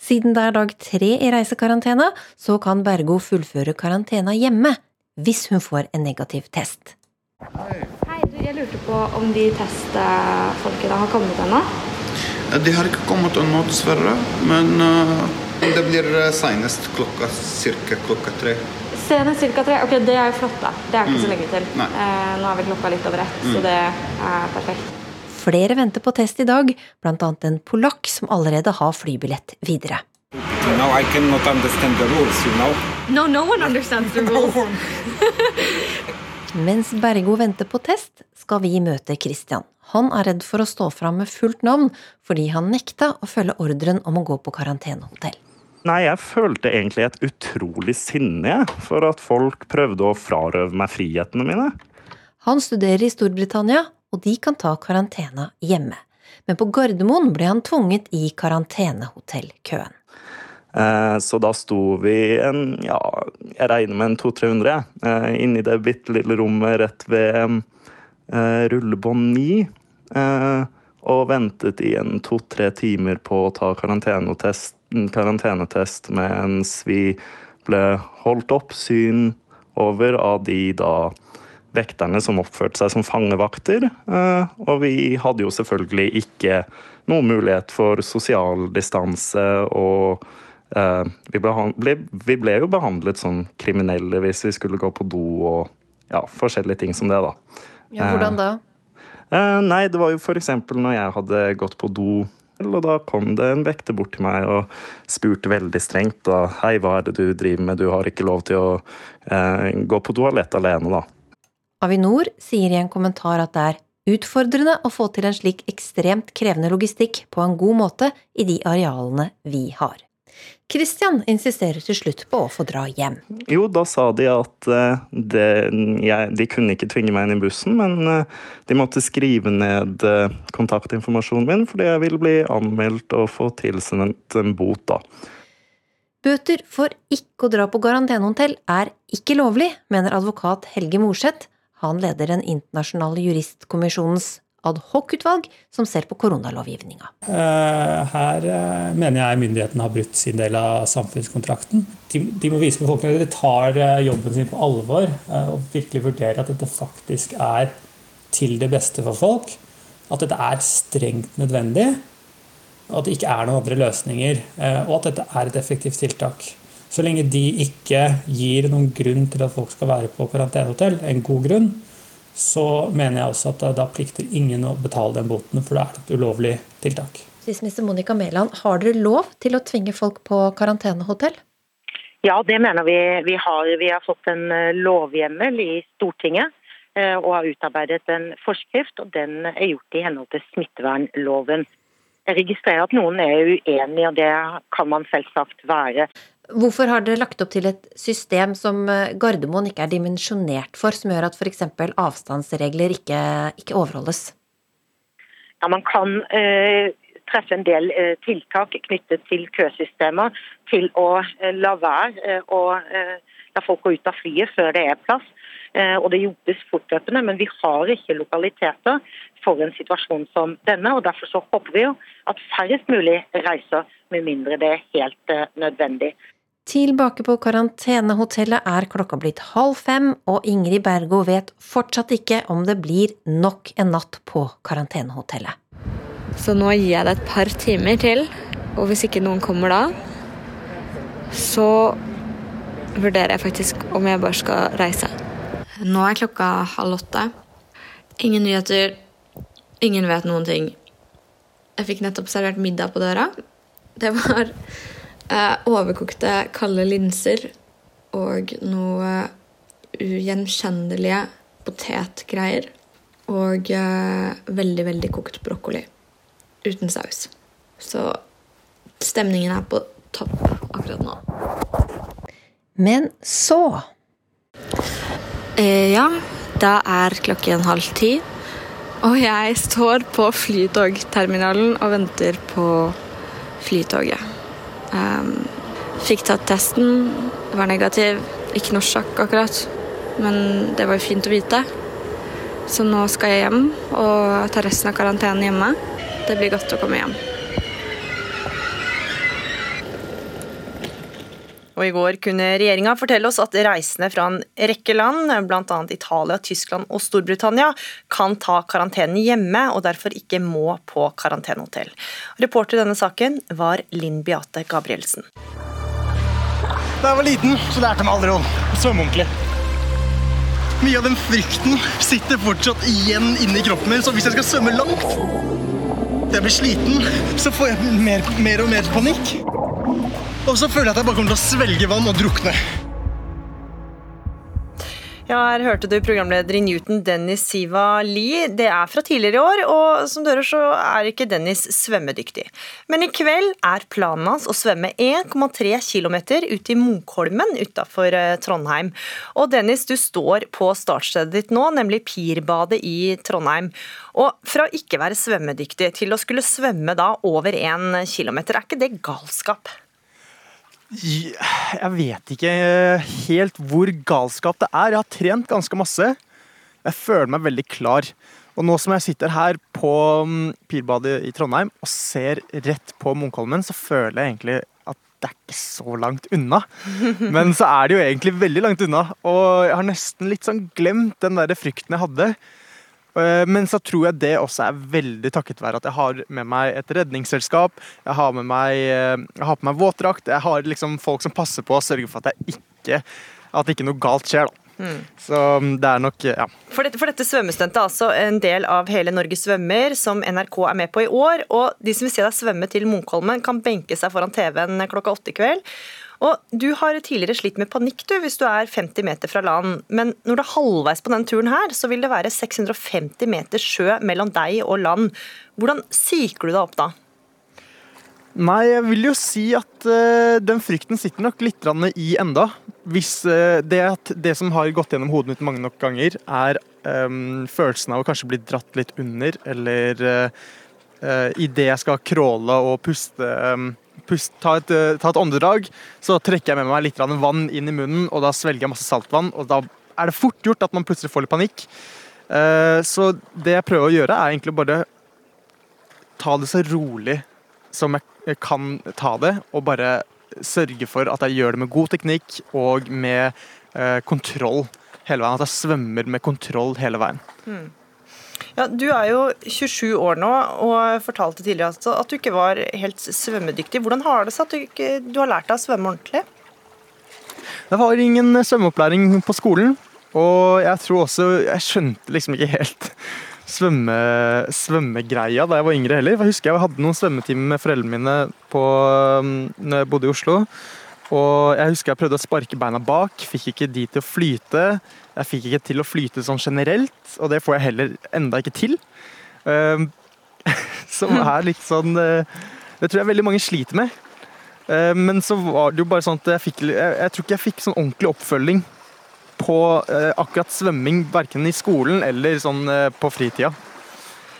Siden det er dag tre i reisekarantena, så kan Bergo fullføre karantena hjemme hvis hun får en negativ test. Hei, du, jeg lurte på om de testfolkene har kommet ennå? De har ikke kommet ennå, dessverre. Men uh, det blir senest klokka cirka klokka tre. Senest ca. tre? Ok, det er jo flott, da. Det er ikke så Mm. lenge til. Eh, nå er vi klokka litt over ett, så Mm. det er perfekt. Flere venter på test i dag, annet en polakk som allerede har flybillett videre. Now I cannot understand the rules, you know. No, no one understands the rules. Mens Bergo venter på test, skal vi møte Christian. Han er redd for å stå fram med fullt navn, fordi han nekta å følge ordren om å gå på karantenehotell. Nei, jeg følte egentlig et utrolig sinne for at folk prøvde å frarøve meg frihetene mine. Han studerer i Storbritannia, og de kan ta karantena hjemme. Men på Gardermoen ble han tvunget i karantenehotellkøen. Eh, Så da sto vi en, ja, jeg regner med en 200-300, eh, inni det bitte lille rommet rett ved eh, rullebånd 9. eh, Og ventet i en to-tre timer på å ta karantenetest, karantenetest mens vi ble holdt oppsyn over av de da vekterne som oppførte seg som fangevakter. eh, Og vi hadde jo selvfølgelig ikke noen mulighet for sosial distanse og eh, vi, ble, ble, vi ble jo behandlet som kriminelle hvis vi skulle gå på do og ja, forskjellige ting som det, da. Ja, hvordan da? Eh, nei, det var jo f.eks. når jeg hadde gått på do, og da kom det en vekter bort til meg og spurte veldig strengt da, Hei, hva er det du driver med, du har ikke lov til å eh, gå på toalett alene, da. Avinor sier i en kommentar at det er utfordrende å få til en slik ekstremt krevende logistikk på en god måte i de arealene vi har. Christian insisterer til slutt på å få dra hjem. Jo, da sa de at eh, det, jeg, de kunne ikke tvinge meg inn i bussen, men eh, de måtte skrive ned eh, kontaktinformasjonen min, fordi jeg ville bli anmeldt og få tilsendt en bot, da. Bøter for ikke å dra på karantenehotell er ikke lovlig, mener advokat Helge Morseth. Han leder den internasjonale juristkommisjonens adhoc-utvalg som ser på koronalovgivninga. Eh, Her eh, mener jeg myndighetene har brutt sin del av samfunnskontrakten. De, må vise befolkningen at de tar eh, jobben sin på alvor og virkelig vurdere at dette faktisk er til det beste for folk. At dette er strengt nødvendig, og at det ikke er noen andre løsninger. Og at dette er et effektivt tiltak. Så lenge de ikke gir noen grunn til at folk skal være på karantenehotell, en god grunn, så mener jeg også at da- plikter ingen å betale den boten, for det er et ulovlig tiltak. Justisminister Monica Mæland, har dere lov til å tvinge folk på karantenehotell? Ja, det mener vi. Vi har, vi har fått en eh, lovhjemmel i Stortinget eh, og har utarbeidet en forskrift, og den er gjort i henhold til smittevernloven. Jeg registrerer at noen er uenige, og det kan man selvsagt være. Hvorfor har dere lagt opp til et system som eh, Gardermoen ikke er dimensjonert for, som gjør at f.eks. avstandsregler ikke, ikke overholdes? Ja, man kan eh, treffe en del eh, tiltak knyttet til køsystemer til å eh, la være eh, å eh, la folk gå ut av flyet før det er plass. og det jobbes fortløpende. Men vi har ikke lokaliteter for en situasjon som denne. og Derfor så håper vi jo at færrest mulig reiser, med mindre det er helt nødvendig. Tilbake på karantenehotellet er klokka blitt halv fem, og Ingrid Bergo vet fortsatt ikke om det blir nok en natt på karantenehotellet. Så nå gir jeg det et par timer til, og hvis ikke noen kommer da, så vurderer jeg faktisk om jeg bare skal reise. Nå er klokka halv åtte. Ingen nyheter. Ingen vet noen ting. Jeg fikk nettopp servert middag på døra. Det var overkokte kalde linser og noe ugjenkjennelige potetgreier. Og eh, veldig, veldig kokt brokkoli. Uten saus. Så stemningen er på topp akkurat nå. Men så Eh, ja, da er klokken halv ti. Og jeg står på flytogterminalen og venter på flytoget. Um, fikk tatt testen, var negativ. Ikke noe sjakk akkurat, men det var jo fint å vite. Så nå skal jeg hjem og ta resten av karantenen hjemme. Det blir godt å komme hjem. Og I går kunne regjeringa fortelle oss at reisende fra en rekke land, bl.a. Italia, Tyskland og Storbritannia, kan ta karantenen hjemme og derfor ikke må på karantenehotell. Reporter i denne saken var Linn Beate Gabrielsen. Da jeg var liten, så lærte jeg meg aldri svømme ordentlig. Mye av den frykten sitter fortsatt igjen inni kroppen min, så hvis jeg skal svømme langt jeg blir sliten, så får jeg mer, mer og mer panikk. Og så føler jeg at jeg bare kommer til å svelge vann og drukne. Ja, her hørte du programleder i Newton, Dennis Siva Lie. Det er fra tidligere i år, og som du hører så er ikke Dennis svømmedyktig. Men i kveld er planen hans å svømme 1,3 km ut i Munkholmen utafor eh, Trondheim. Og Dennis, du står på startstedet ditt nå, nemlig Pirbadet i Trondheim. Og fra å ikke være svømmedyktig til å skulle svømme da over 1 km, er ikke det galskap? Jeg vet ikke helt hvor galskap det er. Jeg har trent ganske masse. Jeg føler meg veldig klar. Og nå som jeg sitter her på mm, Pirbadet i Trondheim og ser rett på Munkholmen, så føler jeg egentlig at det er ikke så langt unna. Men så er det jo egentlig veldig langt unna. Og jeg har nesten litt sånn glemt den der frykten jeg hadde. Eh, men så tror jeg det også er veldig takket være at jeg har med meg et redningsselskap. Jeg har med meg, eh, jeg har på meg våtdrakt. Jeg har liksom folk som passer på å sørge for at, ikke, at ikke noe galt skjer. da. Så mm, det er nok, ja. For dette, for dette svømmestuntet er altså en del av Hele Norge svømmer, som NRK er med på i år. Og de som vil se deg svømme til Munkholmen, kan benke seg foran TV-en klokka åtte i kveld. Og Du har tidligere slitt med panikk du, hvis du er 50 meter fra land. Men når du er halvveis på denne turen, her, så vil det være 650 meter sjø mellom deg og land. Hvordan psyker du deg opp da? Nei, jeg vil jo si at uh, den frykten sitter nok litt i enda. Hvis uh, det, det, som har gått gjennom hodet mitt mange nok ganger, er um, følelsen av å kanskje bli dratt litt under, eller uh, uh, idet jeg skal crawle og puste um, pust, ta, et, eh, ta et åndedrag, så trekker jeg med meg litt vann inn i munnen, og da svelger jeg masse saltvann. og da er det fort gjort at man plutselig får litt panikk. Eh, så det jeg prøver å gjøre, er egentlig bare ta det så rolig som jeg kan ta det, og bare sørge for at jeg gjør det med god teknikk og med eh, kontroll hele veien. At jeg svømmer med kontroll hele veien. Mm. Ja, Du er jo 27 år nå og fortalte tidligere at du ikke var helt svømmedyktig. Hvordan har det seg at du ikke du har lært deg å svømme ordentlig? Det var ingen svømmeopplæring på skolen. Og jeg tror også Jeg skjønte liksom ikke helt svømme, svømmegreia da jeg var yngre heller. Jeg husker jeg hadde noen svømmetimer med foreldrene mine på, um, når jeg bodde i Oslo. Og jeg husker jeg prøvde å sparke beina bak, fikk ikke de til å flyte. Jeg fikk ikke til å flyte sånn generelt, og det får jeg heller enda ikke til. Um, som er litt sånn uh, Det tror jeg veldig mange sliter med. Uh, men så var det jo bare sånn at jeg fikk Jeg, jeg tror ikke jeg fikk sånn ordentlig oppfølging på eh, akkurat svømming, verken i skolen eller sånn på fritida.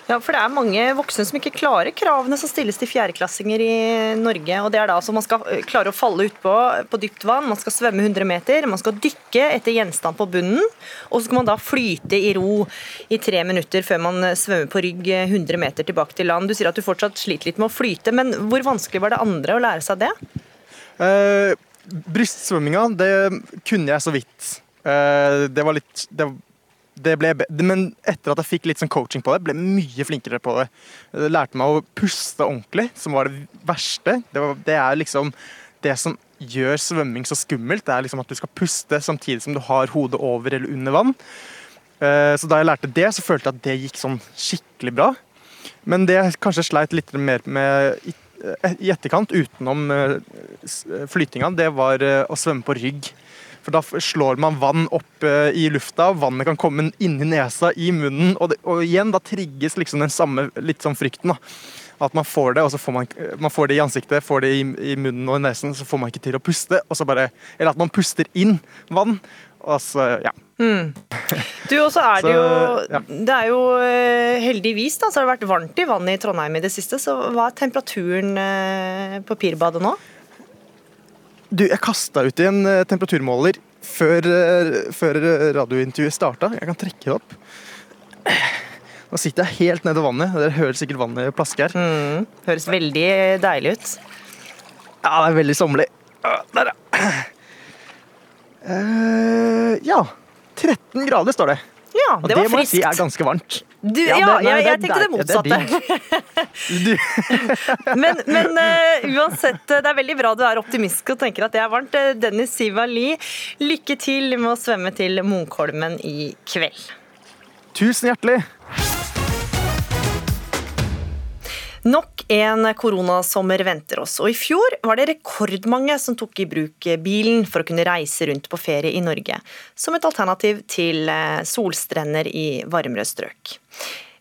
Ja, for det er mange voksne som ikke klarer kravene som stilles til fjerdeklassinger i Norge. og det er da altså Man skal eh, klare å falle utpå på dypt vann, man skal svømme 100 meter, man skal dykke etter gjenstand på bunnen, og så skal man da flyte i ro i tre minutter før man svømmer på rygg 100 meter tilbake til land. Du sier at du fortsatt sliter litt med å flyte, men hvor vanskelig var det andre å lære seg det? Eh, brystsvømminga, det kunne jeg så vidt. Eh, det var litt det det ble, men etter at jeg fikk litt sånn coaching på det, ble jeg mye flinkere på det. Jeg lærte meg å puste ordentlig, som var det verste. Det, var, det er liksom det som gjør svømming så skummelt. Det er liksom at du skal puste samtidig som du har hodet over eller under vann. Eh, så da jeg lærte det, så følte jeg at det gikk sånn skikkelig bra. Men det jeg kanskje sleit litt mer med i etterkant, utenom eh, flytinga, det var eh, å svømme på rygg. For da slår man vann opp eh, i lufta, vannet kan komme inn i nesa, i munnen, og, det, og igjen da trigges liksom den samme litt sånn frykten. da. At man får det, og så får man, man får det i ansiktet, får det i, i, munnen og i nesen, så får man ikke til å puste. og så bare, Eller at man puster inn vann. og så, ja. Mm. Du, også er det jo ja. Det er jo eh, heldigvis da, så har det vært varmt i vannet i Trondheim i det siste. Så hva er temperaturen eh, på Pirbadet nå? Du, jeg kasta ut i en eh, temperaturmåler før, eh, før radiointervjuet starta. Jeg kan trekke det opp. Nå sitter jeg helt nede i vannet. Dere hører sikkert vannet plaske her. Mm, høres veldig deilig ut. Ja, det er veldig sommerlig. Der, ja. Uh, ja. 13 grader står det. Ja, det, og det må jeg si er ganske varmt. Du, ja, ja det, nei, jeg, jeg tenkte det motsatte. Det men, men uh, uansett, det er veldig bra du er optimist og tenker at det er varmt. Eh, Dennis Sivali, lykke til med å svømme til Munkholmen i kveld. Tusen hjertelig. Nok en koronasommer venter oss, og i fjor var det rekordmange som tok i bruk bilen for å kunne reise rundt på ferie i Norge, som et alternativ til eh, solstrender i varmere strøk.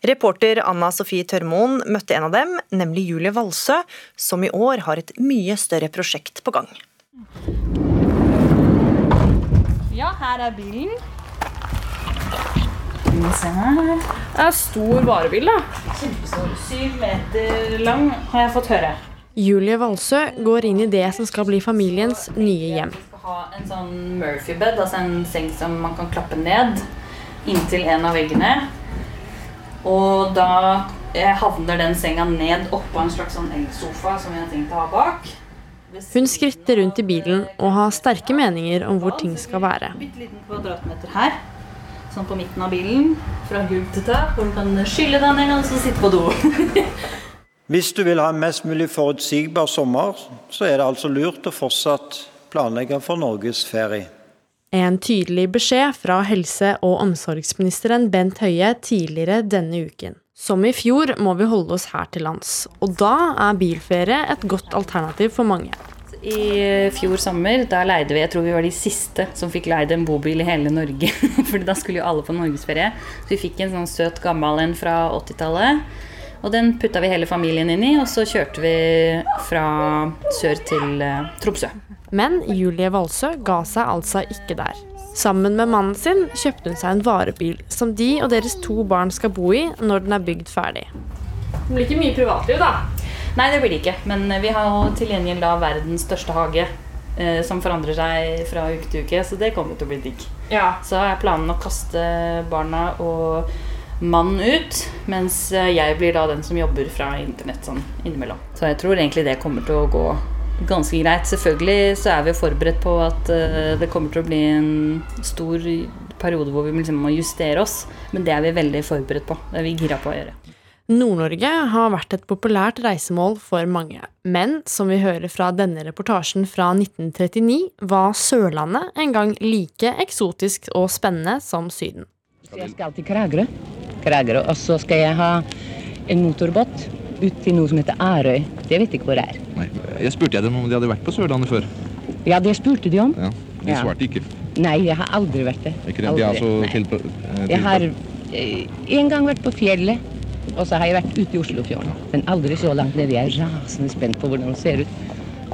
Reporter Anna Sofie Tørmoen møtte en av dem, nemlig Julie Valsø, som i år har et mye større prosjekt på gang. Ja, her er bilen. Her. Det er stor varebil, da. Kjempestor. Syv meter lang, har jeg fått høre. Julie Valsø går inn i det som skal bli familiens nye hjem. Vi skal ha en sånn Murphy-bed, altså en seng som man kan klappe ned inntil en av veggene. Og da havner den senga ned oppå en slags sånn elsofa som vi har tenkt å ha bak. Hun skritter rundt i bilen og har sterke meninger om hvor ting skal være. Bitte liten kvadratmeter her sånn på midten av bilen, fra gulv til tak, hvor du kan skylle deg ned og så sitte på do. Hvis du vil ha en mest mulig forutsigbar sommer, så er det altså lurt å fortsatt planlegge for Norges ferie. En tydelig beskjed fra helse- og omsorgsministeren Bent Høie tidligere denne uken. Som i fjor må vi holde oss her til lands, og da er bilferie et godt alternativ for mange i fjor sommer. Da leide vi, jeg tror vi var de siste som fikk leid en bobil i hele Norge. For da skulle jo alle på norgesferie. Så vi fikk en sånn søt gammel en fra 80-tallet. Og den putta vi hele familien inn i, og så kjørte vi fra sør til uh, Tromsø. Men Julie Valsø ga seg altså ikke der. Sammen med mannen sin kjøpte hun seg en varebil som de og deres to barn skal bo i når den er bygd ferdig. Det blir ikke mye privatliv, da? Nei, det blir det ikke. Men vi har jo til gjengjeld da verdens største hage. Eh, som forandrer seg fra uke til uke, så det kommer til å bli digg. Ja. Så er planen å kaste barna og mannen ut, mens jeg blir da den som jobber fra internett sånn innimellom. Så jeg tror egentlig det kommer til å gå ganske greit. Selvfølgelig så er vi forberedt på at uh, det kommer til å bli en stor periode hvor vi liksom må justere oss, men det er vi veldig forberedt på. Det er vi gira på å gjøre. Nord-Norge har vært et populært reisemål for mange, men som vi hører fra denne reportasjen fra 1939, var Sørlandet en gang like eksotisk og spennende som Syden. Jeg skal til Kragerø, Kragerø og så skal jeg ha en motorbåt ut til noe som heter Ærøy. Det vet jeg ikke hvor det er. Nei, Jeg spurte dem om de hadde vært på Sørlandet før. Ja, det spurte de om. Ja, De svarte ikke. Nei, jeg har aldri vært det. Ikke det? De har altså til, til, Jeg har eh, en gang vært på fjellet. Og så har jeg vært ute i Oslofjorden, men aldri så langt nede. Jeg er rasende spent på hvordan det ser ut.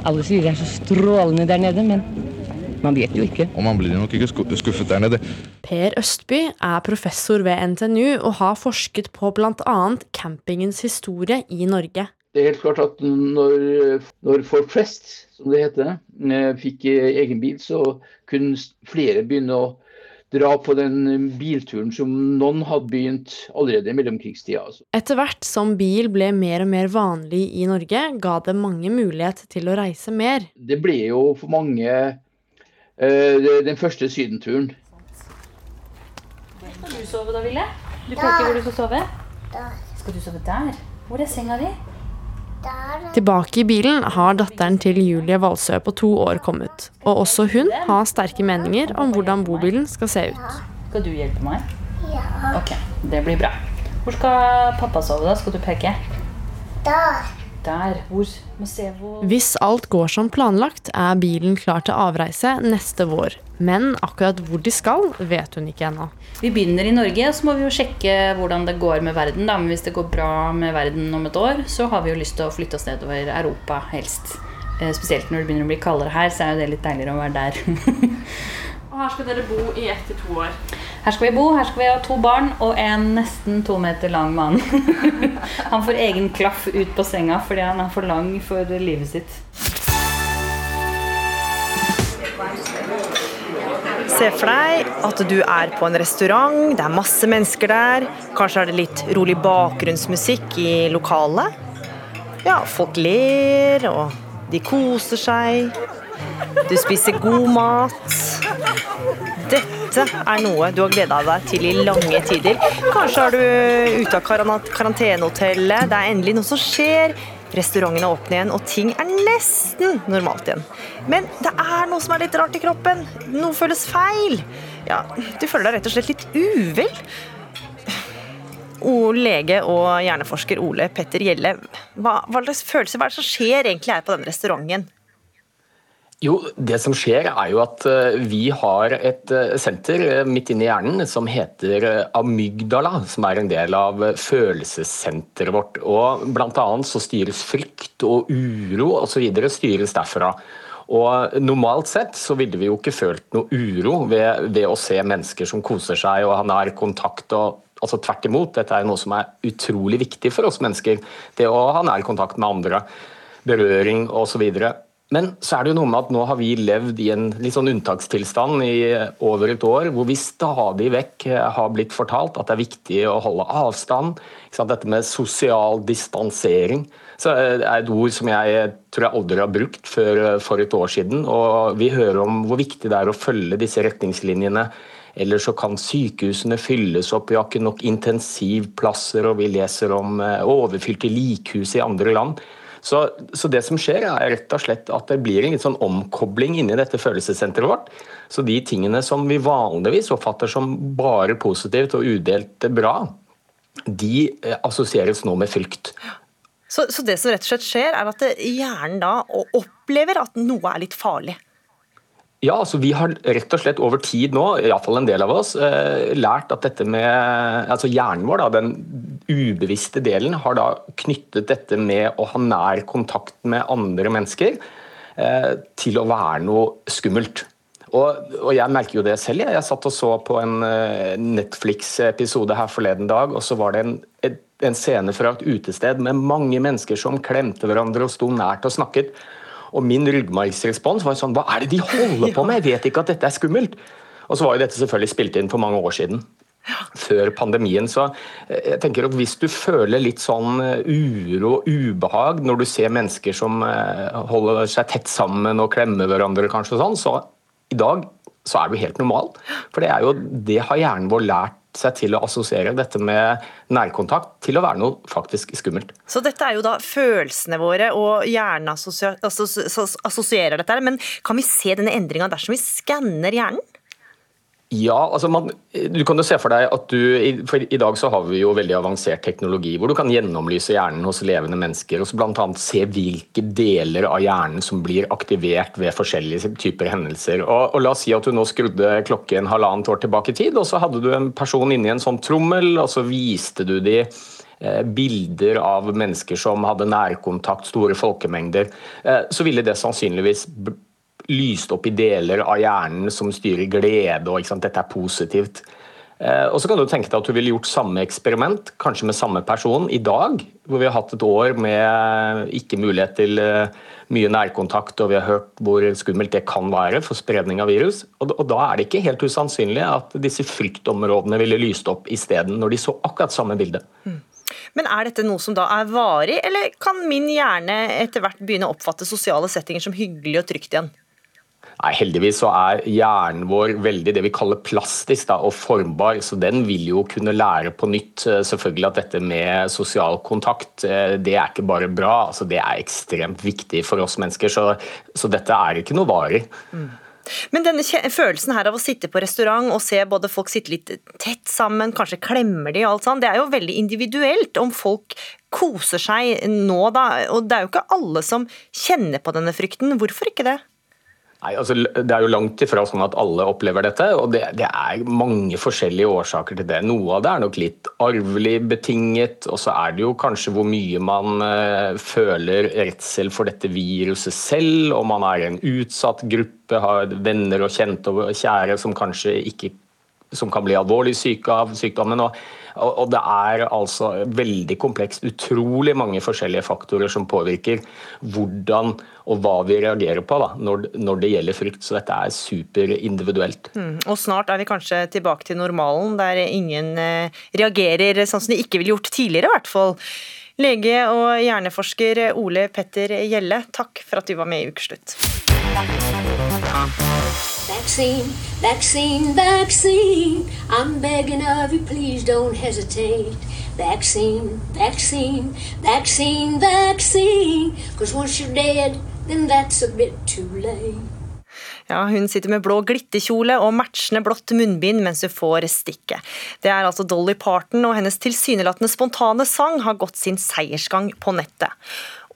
Alle sier det er så strålende der nede, men Man vet jo ikke. Og man blir nok ikke skuffet der nede. Per Østby er professor ved NTNU og har forsket på bl.a. campingens historie i Norge. Det er helt klart at når, når folk flest, som det heter, eh, fikk egen bil, så kunne flere begynne å dra på den bilturen som noen hadde begynt allerede i mellomkrigstida. Altså. Etter hvert som bil ble mer og mer vanlig i Norge, ga det mange mulighet til å reise mer. Det ble jo for mange uh, den første sydenturen. Hvor skal du sove da, Ville? Du kan ikke hvor du skal sove? Skal du sove der? Hvor er senga di? Tilbake i bilen har datteren til Julie Valsø på to år kommet. Og også hun har sterke meninger om hvordan bobilen skal se ut. Skal du hjelpe meg? Ja. Ok, det blir bra. Hvor skal pappa sove, da? Skal du peke? Der. Der. Hvor? Må se hvor Hvis alt går som planlagt, er bilen klar til avreise neste vår. Men akkurat hvor de skal, vet hun ikke ennå. Vi begynner i Norge, så må vi jo sjekke hvordan det går med verden. Da. Men hvis det går bra med verden om et år, så har vi jo lyst til å flytte oss nedover Europa helst. Eh, spesielt når det begynner å bli kaldere her, så er jo det litt deiligere å være der. og her skal dere bo i ett til to år? Her skal vi bo. Her skal vi ha to barn og en nesten to meter lang mann. han får egen klaff ut på senga fordi han er for lang for livet sitt. Se for deg at du er på en restaurant, det er masse mennesker der. Kanskje er det litt rolig bakgrunnsmusikk i lokalet. Ja, folk ler, og de koser seg. Du spiser god mat. Dette er noe du har gleda deg til i lange tider. Kanskje er du ute av karantenehotellet, det er endelig noe som skjer. Restaurantene er åpne igjen, og ting er nesten normalt igjen. Men det er noe som er litt rart i kroppen. Noe føles feil. Ja, du føler deg rett og slett litt uvel. O, lege og hjerneforsker Ole Petter Gjelle, hva, hva slags følelser hva er det som skjer egentlig her på denne restauranten? Jo, Det som skjer er jo at eh, vi har et eh, senter eh, midt inne i hjernen som heter amygdala, som er en del av følelsessenteret vårt. Og Blant annet så styres frykt og uro osv. styres derfra. Og Normalt sett så ville vi jo ikke følt noe uro ved, ved å se mennesker som koser seg og har nær kontakt. og altså Tvert imot, dette er noe som er utrolig viktig for oss mennesker. Det å ha nær kontakt med andre, berøring osv. Men så er det jo noe med at nå har vi levd i en litt sånn unntakstilstand i over et år, hvor vi stadig vekk eh, har blitt fortalt at det er viktig å holde avstand. Dette med sosial distansering så eh, er et ord som jeg tror jeg aldri har brukt før eh, for et år siden. Og vi hører om hvor viktig det er å følge disse retningslinjene. Eller så kan sykehusene fylles opp, vi har ikke nok intensivplasser, og vi leser om overfylte likhus i andre land. Så, så, det som skjer, er rett og slett at det blir en litt sånn omkobling inni dette følelsessenteret vårt. Så de tingene som vi vanligvis oppfatter som bare positivt og udelt bra, de eh, assosieres nå med frykt. Så, så, det som rett og slett skjer, er at hjernen da opplever at noe er litt farlig? Ja, altså Vi har rett og slett over tid nå, iallfall en del av oss, eh, lært at dette med altså Hjernen vår, da, den ubevisste delen, har da knyttet dette med å ha nær kontakt med andre mennesker eh, til å være noe skummelt. Og, og, jeg merker jo det selv. Jeg, jeg satt og så på en uh, Netflix-episode her forleden dag, og så var det en, en scene fra et utested med mange mennesker som klemte hverandre og sto nært og snakket. Og min ryggmargsrespons var sånn Hva er det de holder på med? Jeg vet ikke at dette er skummelt. Og så var jo dette selvfølgelig spilt inn for mange år siden. Før pandemien. Så eh, jeg tenker at hvis du føler litt sånn eh, uro og ubehag når du ser mennesker som eh, holder seg tett sammen og klemmer hverandre, kanskje sånn, så i dag så er du helt normal. For det er jo det har hjernen vår lært seg til å assosiere dette med nærkontakt til å være noe faktisk skummelt. Så dette er jo da følelsene våre, og hjernen assosierer dette. Men kan vi se denne endringa dersom vi skanner hjernen? Ja, altså man, du kan jo se for deg at du for I dag så har vi jo veldig avansert teknologi hvor du kan gjennomlyse hjernen hos levende mennesker og bl.a. se hvilke deler av hjernen som blir aktivert ved forskjellige typer hendelser. Og, og La oss si at du nå skrudde klokken halvannet år tilbake i tid, og så hadde du en person inni en sånn trommel, og så viste du de eh, bilder av mennesker som hadde nærkontakt, store folkemengder. Eh, så ville det sannsynligvis lyst opp i deler av hjernen som styrer glede og dette er positivt. Eh, og så kan du tenke deg at du ville gjort samme eksperiment, kanskje med samme person, i dag. Hvor vi har hatt et år med ikke mulighet til eh, mye nærkontakt, og vi har hørt hvor skummelt det kan være for spredning av virus. Og da er det ikke helt usannsynlig at disse fryktområdene ville lyst opp isteden, når de så akkurat samme bilde. Mm. Men er dette noe som da er varig, eller kan min hjerne etter hvert begynne å oppfatte sosiale settinger som hyggelig og trygt igjen? Nei, Heldigvis så er hjernen vår veldig det vi kaller plastisk da, og formbar, så den vil jo kunne lære på nytt eh, selvfølgelig at dette med sosial kontakt eh, det er ikke bare bra, altså det er ekstremt viktig for oss mennesker. Så, så dette er ikke noe varig. Mm. Men denne følelsen her av å sitte på restaurant og se både folk sitte litt tett sammen, kanskje klemmer de og alt sånt, det er jo veldig individuelt om folk koser seg nå, da. Og det er jo ikke alle som kjenner på denne frykten. Hvorfor ikke det? Nei, altså, Det er jo langt ifra sånn at alle opplever dette, og det, det, er mange forskjellige årsaker til det. Noe av det er nok litt arvelig betinget, og så er det jo kanskje hvor mye man uh, føler redsel for dette viruset selv, om man er en utsatt gruppe, har venner og kjente og kjære som kanskje ikke som kan bli alvorlig syke av sykdommen. og og det er altså veldig komplekst. Utrolig mange forskjellige faktorer som påvirker hvordan og hva vi reagerer på da, når, når det gjelder frykt. Så dette er superindividuelt. Mm. Og snart er vi kanskje tilbake til normalen, der ingen eh, reagerer sånn som de ikke ville gjort tidligere, i hvert fall. Lege og hjerneforsker Ole Petter Gjelle, takk for at du var med i Ukeslutt. Vaccine, vaccine, vaccine. I'm begging of you, please don't hesitate. Vaccine, vaccine, vaccine, vaccine. Cause once you're dead, then that's a bit too late. Ja, Hun sitter med blå glitterkjole og matchende blått munnbind mens hun får stikket. Det er altså Dolly Parton, og hennes tilsynelatende spontane sang har gått sin seiersgang på nettet.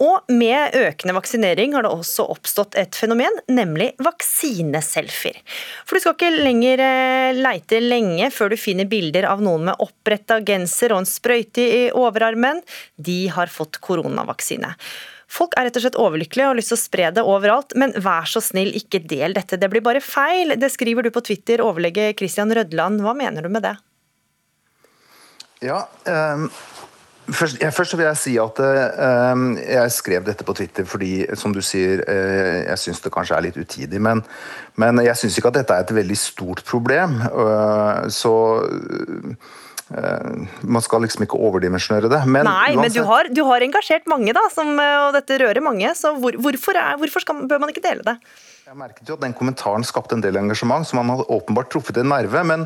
Og med økende vaksinering har det også oppstått et fenomen, nemlig vaksineselfier. For du skal ikke lenger eh, leite lenge før du finner bilder av noen med oppretta genser og en sprøyte i overarmen. De har fått koronavaksine. Folk er rett og slett overlykkelige og har lyst til å spre det overalt, men vær så snill, ikke del dette. Det blir bare feil. Det skriver du på Twitter, overlege Christian Rødland. Hva mener du med det? Ja, um Først, ja, først, vil jeg si at uh, jeg skrev dette på Twitter fordi som du sier, uh, jeg syns det kanskje er litt utidig. Men, men jeg syns ikke at dette er et veldig stort problem. Uh, så man skal liksom ikke overdimensjonere det. Men Nei, uansett, men du har, du har, engasjert mange, da, som, og dette rører mange. Så hvor, hvorfor, er, hvorfor skal, bør man ikke dele det? Jeg merket jo at den kommentaren skapte en del engasjement, så man hadde åpenbart truffet en nerve. Men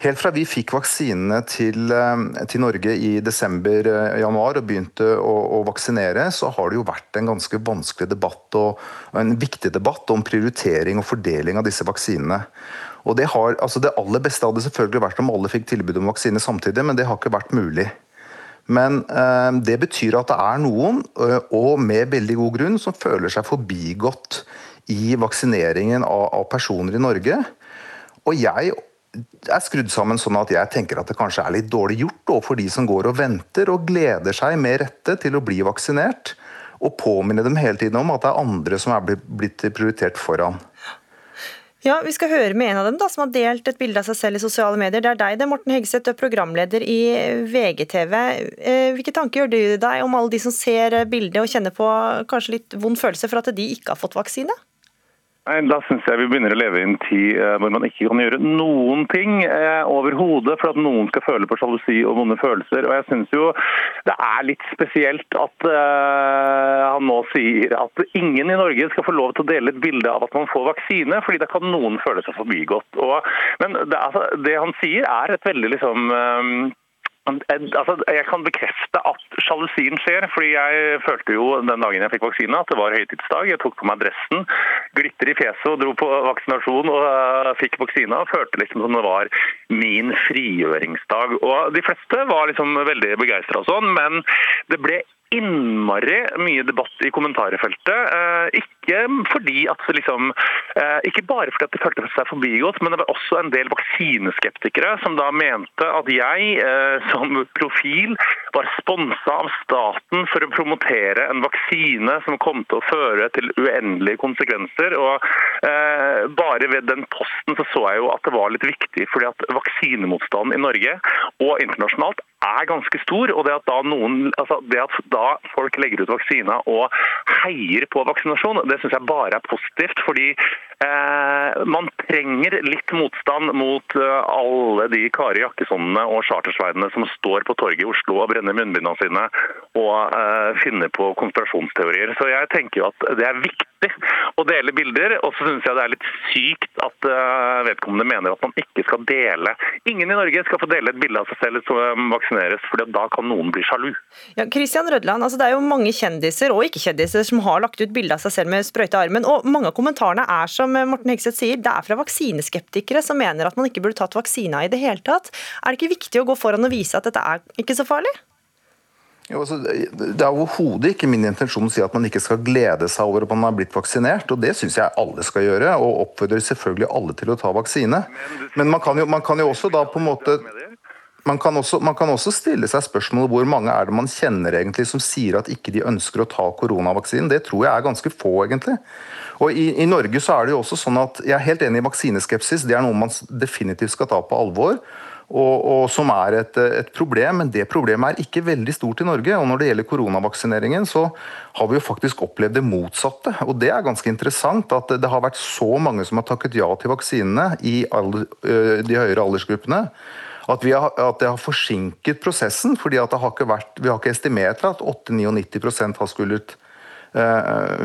helt fra vi fikk vaksinene til, eh, til Norge i desember-januar eh, og begynte å, å, vaksinere, så har det jo vært en ganske vanskelig debatt og, en viktig debatt om prioritering og fordeling av disse vaksinene. Og det, har, altså det aller beste hadde selvfølgelig vært om alle fikk tilbud om vaksine samtidig, men det har ikke vært mulig. Men eh, det betyr at det er noen, og med veldig god grunn, som føler seg forbigått i vaksineringen av, av personer i Norge. Og jeg er skrudd sammen sånn at jeg tenker at det kanskje er litt dårlig gjort for de som går og venter og gleder seg med rette til å bli vaksinert. Og påminne dem hele tiden om at det er andre som er blitt prioritert foran. Ja, Vi skal høre med en av dem da, som har delt et bilde av seg selv i sosiale medier. Det er deg, det, er Morten Hegseth, du er programleder i VGTV. Eh, hvilke tanker gjør du deg om alle de som ser bildet og kjenner på kanskje litt vond følelse for at de ikke har fått vaksine? Nei, Da syns jeg vi begynner å leve i en tid eh, hvor man ikke kan gjøre noen ting eh, overhodet for at noen skal føle på sjalusi og vonde følelser. Og jeg syns jo det er litt spesielt at uh, han nå sier at ingen i Norge skal få lov til å dele et bilde av at man får vaksine, fordi da kan noen føle seg forbigått. Og, men det, altså, det, han sier er et veldig liksom um, Altså, jeg kan bekrefte at sjalusien skjer. fordi Jeg følte jo den dagen jeg fikk vaksine at det var høytidsdag. Jeg tok på meg dressen, glitter i fjeset og dro på vaksinasjon og uh, fikk vaksina. og Følte liksom som det var min frigjøringsdag. Og De fleste var liksom veldig begeistra, sånn, men det ble innmari mye debatt i kommentarfeltet. Eh, ikke fordi at liksom, eh, ikke bare fordi at de følte seg forbigått, men det var også en del vaksineskeptikere som da mente at jeg eh, som profil var sponsa av staten for å promotere en vaksine som kom til å føre til uendelige konsekvenser. og Bare ved den posten så, så jeg jo at det var litt viktig, fordi at vaksinemotstanden i Norge og internasjonalt er ganske stor. og Det at da, noen, altså det at da folk legger ut vaksiner og heier på vaksinasjon, det syns jeg bare er positivt. fordi Eh, man trenger litt motstand mot eh, alle de Kari Jakkessonene og chartersveidene som står på torget i Oslo og brenner munnbindene sine og eh, finner på konspirasjonsteorier. Så jeg tenker jo at det er viktig å dele bilder. Og så syns jeg det er litt sykt at vedkommende mener at man ikke skal dele Ingen i Norge skal få dele et bilde av seg selv som vaksineres, for da kan noen bli sjalu. Ja, Christian Rødland, altså Det er jo mange kjendiser og ikke-kjendiser som har lagt ut bilde av seg selv med sprøyte i armen. og Mange av kommentarene er som Morten Hegseth sier, det er fra vaksineskeptikere som mener at man ikke burde tatt vaksina i det hele tatt. Er det ikke viktig å gå foran og vise at dette er ikke så farlig? Jo, altså, det er overhodet ikke min intensjon å si at man ikke skal glede seg over at man har blitt vaksinert. og Det syns jeg alle skal gjøre, og oppfordrer selvfølgelig alle til å ta vaksine. Men man kan jo, man kan jo også da på en måte man kan, også, man kan, også, stille seg spørsmålet hvor mange er det man kjenner egentlig som sier at ikke de ønsker å ta koronavaksinen. Det tror jeg er ganske få, egentlig. Og i, i, Norge så er det jo også sånn at Jeg er helt enig i vaksineskepsis. Det er noe man definitivt skal ta på alvor. Og, og som er et, et, problem, men det problemet er ikke veldig stort i Norge. Og når det gjelder koronavaksineringen, så har vi jo faktisk opplevd det motsatte. Og det er ganske interessant at det har vært så mange som har takket ja til vaksinene i alle, de høyere aldersgruppene at, har, at, det har forsinket prosessen. fordi har vært, Vi har ikke estimert at 8-99% har skullet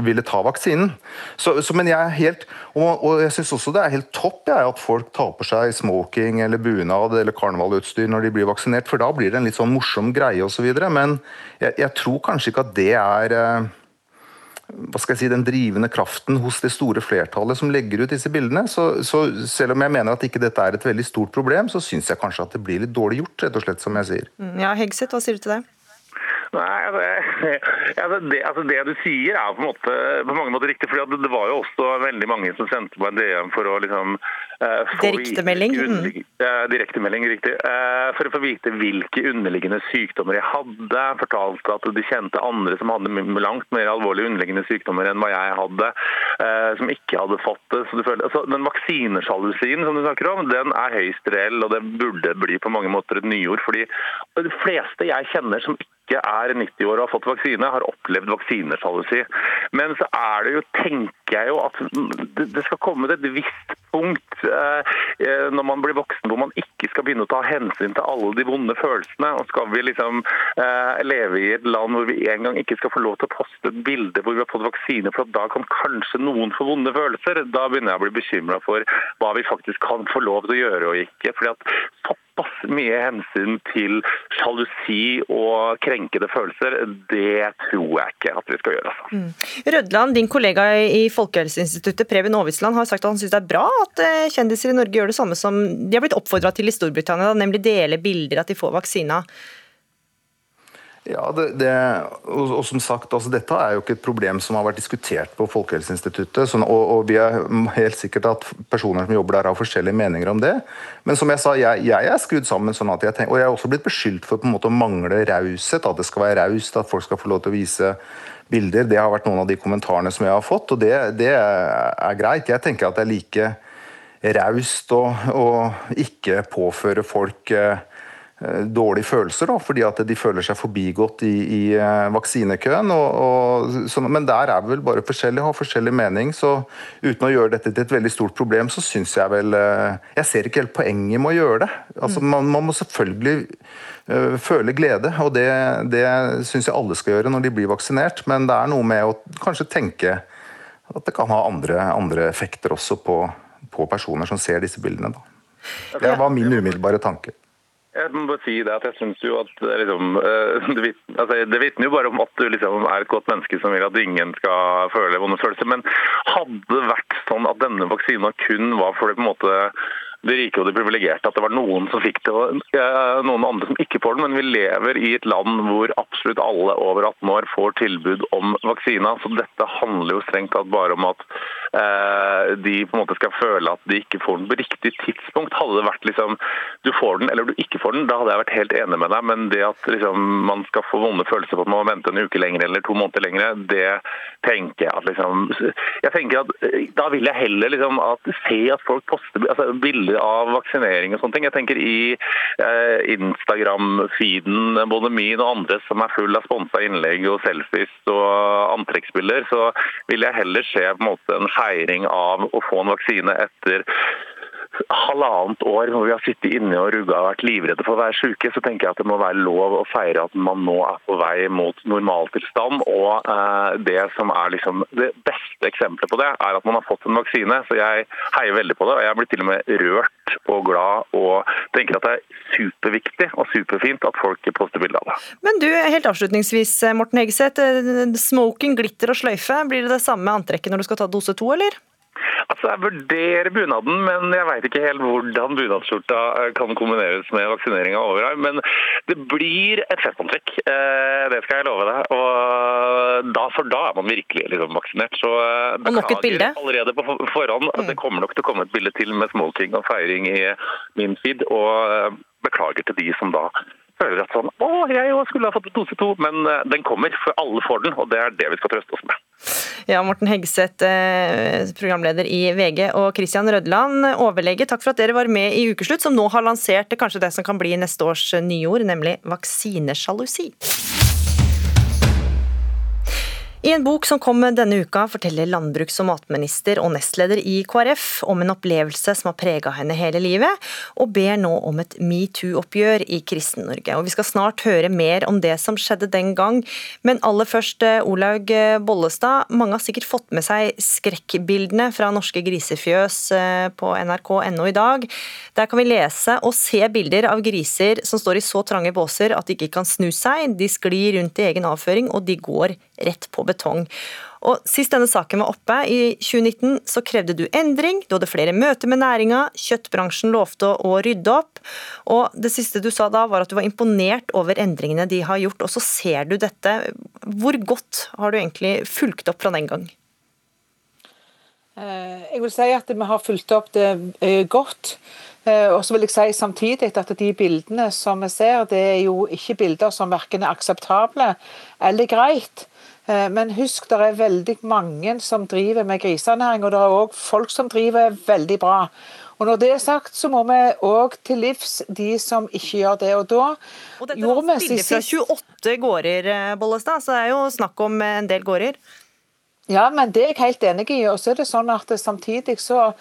ville ta vaksinen. Så, så, men jeg er helt, og, og jeg syns også det er helt topp jeg, at folk tar på seg smoking eller bunad eller karnevalutstyr når de blir vaksinert, for da blir det en litt sånn morsom greie osv. Men jeg, jeg, tror kanskje ikke at det er uh, hva skal jeg si, den drivende kraften hos det store flertallet som legger ut disse bildene. Så, så selv om jeg mener at ikke dette er et veldig stort problem, så syns jeg kanskje at det blir litt dårlig gjort, rett og slett, som jeg sier. Mm, ja, Hegseth, hva sier du til det? Nei, altså, altså, det, altså, det, du sier er på, måte, på mange måter riktig. for Det var jo også veldig mange som sendte på en DM for å liksom uh, Direktemelding? Mm. Uh, Direktemelding, riktig. Uh, for å få vite hvilke underliggende sykdommer jeg hadde. Fortalte at de kjente andre som hadde langt mer alvorlige underliggende sykdommer enn hva jeg hadde, som ikke hadde fått det. Føler, altså, den vaksinesjalusien som du snakker om, den er høyst reell, og det burde bli på mange måter et nyord. fordi de fleste jeg kjenner som ikke ikke er 90 år og har fått vaksine, har opplevd vaksinesjalusi. Men så er det jo, tenker jeg jo, at det skal komme til et visst punkt eh, eh, når man blir voksen hvor man ikke skal begynne å ta hensyn til alle de vonde følelsene. og Skal vi liksom eh, leve i et land hvor vi en gang ikke skal få lov til å poste et bilde hvor vi har fått vaksine, for da kan kanskje noen få vonde følelser, da begynner jeg å bli bekymra for hva vi faktisk kan få lov til å gjøre og ikke. fordi at såpass mye hensyn til sjalusi og krenkede følelser, det tror jeg ikke at vi skal gjøre. Altså. Mm. Rødland, din kollega i Folkehelseinstituttet, Preben Aavitsland, har sagt at han syns det er bra at eh, kjendiser i Norge gjør det samme som de har blitt oppfordra til i Storbritannia, nemlig dele bilder at de får vaksina. Ja, det, det, og, og, som sagt, altså, Dette er jo ikke et problem som har vært diskutert på Folkehelseinstituttet. Sånn, og, og, vi er helt sikkert at personer som jobber der har forskjellige meninger om det. Men som jeg sa, jeg, jeg er skrudd sammen sånn at jeg tenker, Og jeg er også blitt beskyldt for på en måte å mangle raushet. At det skal være raust, at folk skal få lov til å vise bilder. Det har vært noen av de kommentarene som jeg har fått, og det, det er greit. Jeg tenker at det er like raust å ikke påføre folk eh, dårlige følelser, da, fordi at de føler seg forbigått i, i eh, vaksinekøen. Og, og, så, men der er vi vel bare forskjellige, har forskjellig mening. Så uten å gjøre dette til et veldig stort problem, så syns jeg vel eh, Jeg ser ikke helt poenget med å gjøre det. Altså, mm. man, man må selvfølgelig uh, føle glede, og det, det syns jeg alle skal gjøre når de blir vaksinert. Men det er noe med å kanskje tenke at det kan ha andre, andre effekter også på, på personer som ser disse bildene. Da. Det var min umiddelbare tanke. Jeg må bare si Det at jeg synes jo at liksom, eh, det, altså, det vitner jo bare om at du liksom er et godt menneske som vil at ingen skal føle vonde følelser. Men hadde det vært sånn at denne vaksina kun var for det på en måte de rike og de privilegerte at det var noen som fikk det og eh, noen andre som ikke får den. Men vi lever i et land hvor absolutt alle over 18 år får tilbud om vaksina. Så dette handler jo strengt tatt bare om at eh, de på en måte skal føle at de ikke får den på riktig tidspunkt. Hadde det vært liksom du får den eller du ikke får den, da hadde jeg vært helt enig med deg. Men det at liksom, man skal få vonde følelser på at man må vente en uke lenger eller to måneder lenger, det tenker jeg at liksom Jeg tenker at Da vil jeg heller liksom at se at folk poster altså, bilder av vaksinering og sånne ting. Jeg tenker i eh, Instagram-feeden, både min og andre som er full av sponsa innlegg og selfies og antrekksbilder, så vil jeg heller se på en måte en feiring av å få en vaksine etter halvannet år hvor vi har sittet inne og rugga og vært livredde for å være syke, så tenker jeg at det må være lov å feire at man nå er på vei mot normaltilstand. Og eh, det som er liksom det beste eksempelet på det, er at man har fått en vaksine. Så jeg heier veldig på det. Og jeg blir til og med rørt og glad og tenker at det er superviktig og superfint at folk poster bilde av det. Men du, helt avslutningsvis, Morten Hegeseth. Eh, smoking, glitter og sløyfe, blir det det samme antrekket når du skal ta dose to, eller? Altså, Jeg vurderer bunaden, men jeg veit ikke helt hvordan bunadsskjorta eh, kan kombineres med vaksinering av overarm. Men det blir et festantrekk, eh, det skal jeg love deg. Og da, for da er man virkelig liksom vaksinert. Så eh, bilde? allerede på forhånd Mm. det kommer nok til å komme et bilde til med smoking og feiring i min feed. Og beklager til de som da føler at sånn Å, jeg òg skulle ha fått dose to. Men den kommer, for alle får den, og det er det vi skal trøste oss med. Ja, Morten Hegseth, programleder i VG, og Christian Rødland, overlege. Takk for at dere var med i Ukeslutt, som nå har lansert kanskje det som kan bli neste års nyord, nemlig vaksinesjalusi. I en bok som kom denne uka, forteller landbruks- og matminister og nestleder i KrF om en opplevelse som har prega henne hele livet, og ber nå om et metoo-oppgjør i Kristen-Norge. Vi skal snart høre mer om det som skjedde den gang, men aller først Olaug Bollestad. Mange har sikkert fått med seg skrekkbildene fra norske grisefjøs på nrk.no i dag. Der kan vi lese og se bilder av griser som står i så trange båser at de ikke kan snu seg. De sklir rundt i egen avføring, og de går rett på betong. Og Sist denne saken var oppe, i 2019, så krevde du endring. Du hadde flere møter med næringa, kjøttbransjen lovte å rydde opp. Og Det siste du sa da, var at du var imponert over endringene de har gjort. Og så ser du dette. Hvor godt har du egentlig fulgt opp fra den gang? Jeg vil si at vi har fulgt opp det godt. Og så vil jeg si samtidig at de bildene som vi ser, det er jo ikke bilder som verken er akseptable eller greit. Men husk, det er veldig mange som driver med grisenæring, og det er òg folk som driver veldig bra. Og Når det er sagt, så må vi òg til livs de som ikke gjør det. Og da og dette gjorde vi sist fra 28 gårder, Bollestad, så det er jo snakk om en del gårder? Ja, men det er jeg helt enig i. Og så er det sånn at Samtidig så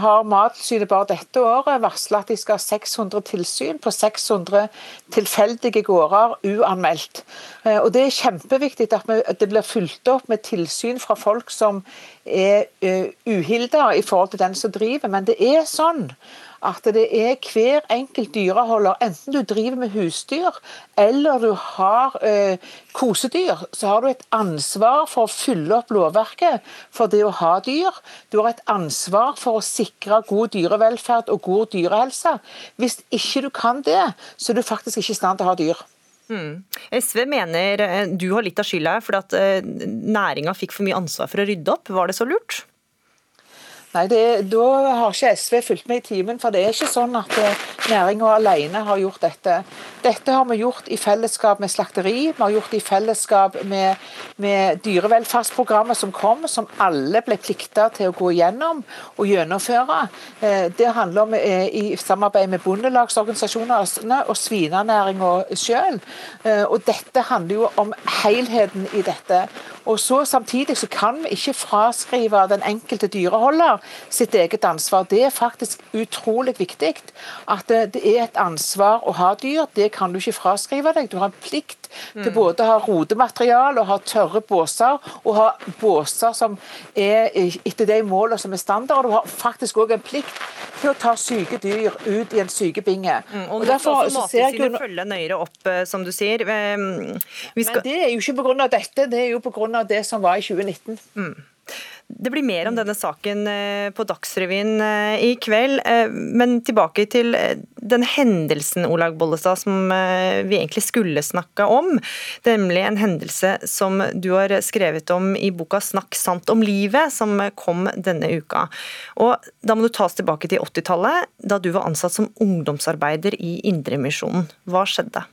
har Mattilsynet bare dette året varsla at de skal ha 600 tilsyn på 600 tilfeldige gårder uanmeldt. Og Det er kjempeviktig at det blir fulgt opp med tilsyn fra folk som er uhilda i forhold til den som driver. Men det er sånn at det er hver enkelt dyreholder, enten du driver med husdyr eller du har eh, kosedyr, så har du et ansvar for å fylle opp lovverket for det å ha dyr. Du har et ansvar for å sikre god dyrevelferd og god dyrehelse. Hvis ikke du kan det, så er du faktisk ikke i stand til å ha dyr. Mm. SV mener du har litt av skylda for at næringa fikk for mye ansvar for å rydde opp. Var det så lurt? Nei, det, Da har ikke SV fulgt med i timen. For det er ikke sånn at næringa alene har gjort dette. Dette har vi gjort i fellesskap med slakteri, vi har gjort det i fellesskap med, med dyrevelferdsprogrammet som kom, som alle ble plikta til å gå gjennom og gjennomføre. Det handler om i samarbeid med bondelagsorganisasjonene og svinenæringa sjøl. Dette handler jo om helheten i dette. Og så Samtidig så kan vi ikke fraskrive den enkelte dyreholder sitt eget ansvar. Det er faktisk utrolig viktig at det er et ansvar å ha dyr. Det kan du ikke fraskrive deg. Du har en plikt til både å ha rodemateriale og ha tørre båser, og ha båser som er etter de målene som er standard. Og du har faktisk òg en plikt til å ta syke dyr ut i en sykebinge. Mm, og, og derfor så ser jeg følge nøyere opp, som du sier. Vi skal... Men det er jo ikke pga. dette, det er jo pga. det som var i 2019. Mm. Det blir mer om denne saken eh, på Dagsrevyen eh, i kveld. Eh, men tilbake til den hendelsen Olag Bollestad, som vi egentlig skulle snakke om. Nemlig en hendelse som du har skrevet om i boka 'Snakk sant om livet', som kom denne uka. Og Da må du tas tilbake til 80-tallet, da du var ansatt som ungdomsarbeider i Indremisjonen. Hva skjedde?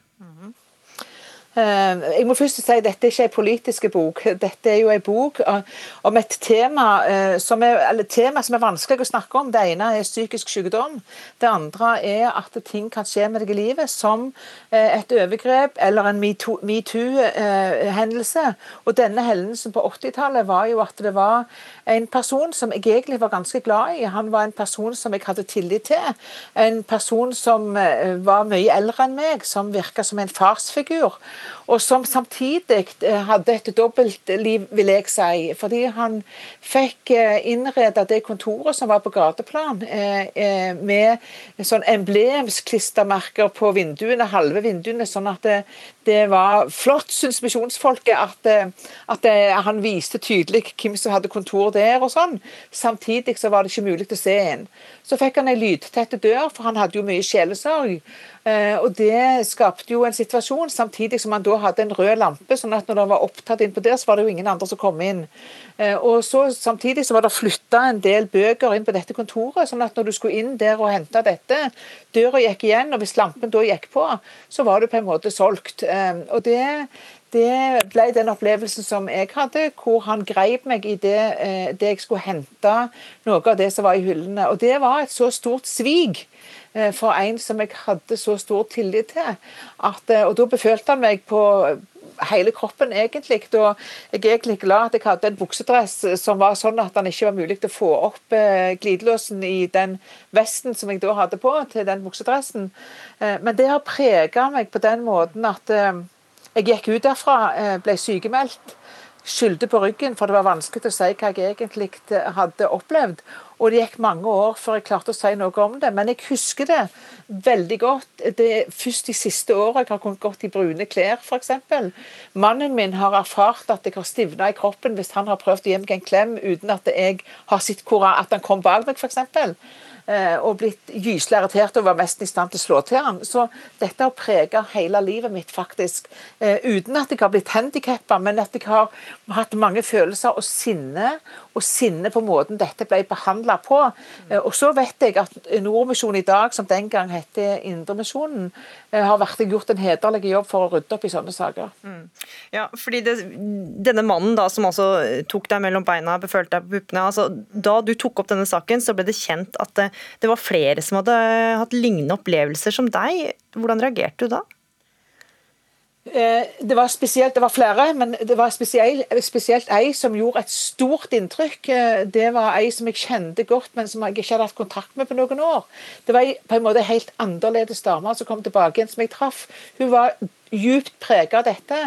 Eh, jeg må først si at Dette er ikke en politisk bok. Dette er jo en bok eh, om et tema eh, som er, tema som er vanskelig å snakke om. Det ene er psykisk sykdom. Det andre er at ting kan skje med deg i livet, som et overgrep eller en metoo-hendelse. Og Denne hendelsen på 80-tallet var jo at det var en person som jeg egentlig var ganske glad i. Han var en person som jeg hadde tillit til. En person som var mye eldre enn meg, som virka som en farsfigur og som samtidig eh, hadde et dobbeltliv, vil jeg si. Fordi han fikk eh, innreda det kontoret som var på gateplan, eh, med sånn emblemsklistremerker på vinduene, halve vinduene, sånn at det, det var flott, syns misjonsfolket, at, at, han viste tydelig hvem som hadde kontor der og sånn. Samtidig så var det ikke mulig å se inn. Så fikk han ei lydtett dør, for han hadde jo mye sjelesorg. Eh, og Det skapte jo en situasjon, samtidig som han da hadde en rød lampe. sånn at når det var opptatt innpå der, så var det jo ingen andre som kom inn. Eh, og så Samtidig så var det flytta en del bøker inn på dette kontoret. sånn at når du skulle inn der og hente dette, døra gikk igjen, og hvis lampen da gikk på, så var du på en måte solgt. Eh, og det det ble den opplevelsen som jeg hadde, hvor han greip meg i det, det jeg skulle hente noe av det som var i hyllene. Og det var et så stort svik Eh, for en som jeg hadde så stor tillit til. At, eh, og da befølte han meg på hele kroppen, egentlig. Og jeg er egentlig glad at jeg hadde en buksedress som var sånn at den ikke var mulig å få opp eh, glidelåsen i den vesten som jeg da hadde på til den buksedressen. Men det har prega meg på den måten at jeg gikk ut derfra, ble sykemeldt skyldte på ryggen, for det var vanskelig å si hva jeg egentlig hadde opplevd. Og det gikk mange år før jeg klarte å si noe om det. Men jeg husker det veldig godt. Det er først de siste årene jeg har kunnet gått i brune klær, f.eks. Mannen min har erfart at jeg har stivna i kroppen hvis han har prøvd å gi meg en klem uten at jeg har sett hvor, at han kom bak meg, f.eks. Eh, og blitt gyselig irritert og var mest i stand til å slå til han. Så dette har preget hele livet mitt, faktisk. Eh, uten at jeg har blitt handikappa, men at jeg har hatt mange følelser og sinne. Og sinne på måten dette ble behandla på. Eh, og så vet jeg at Nordmisjonen i dag, som den gang het Indremisjonen, har vært gjort en hederlig jobb for å rydde opp i sånne saker. Mm. Ja, fordi det, Denne mannen da, som altså tok deg mellom beina, befølte deg på puppene. Altså, da du tok opp denne saken, så ble det kjent at det var flere som hadde hatt lignende opplevelser som deg. Hvordan reagerte du da? Eh, det var spesielt, det var flere, men det var spesielt, spesielt ei som gjorde et stort inntrykk. Eh, det var ei som jeg kjente godt, men som jeg ikke hadde hatt kontakt med på noen år. Det var ei, på en måte helt annerledes dame som kom tilbake igjen, som jeg traff. Hun var djupt preget av dette.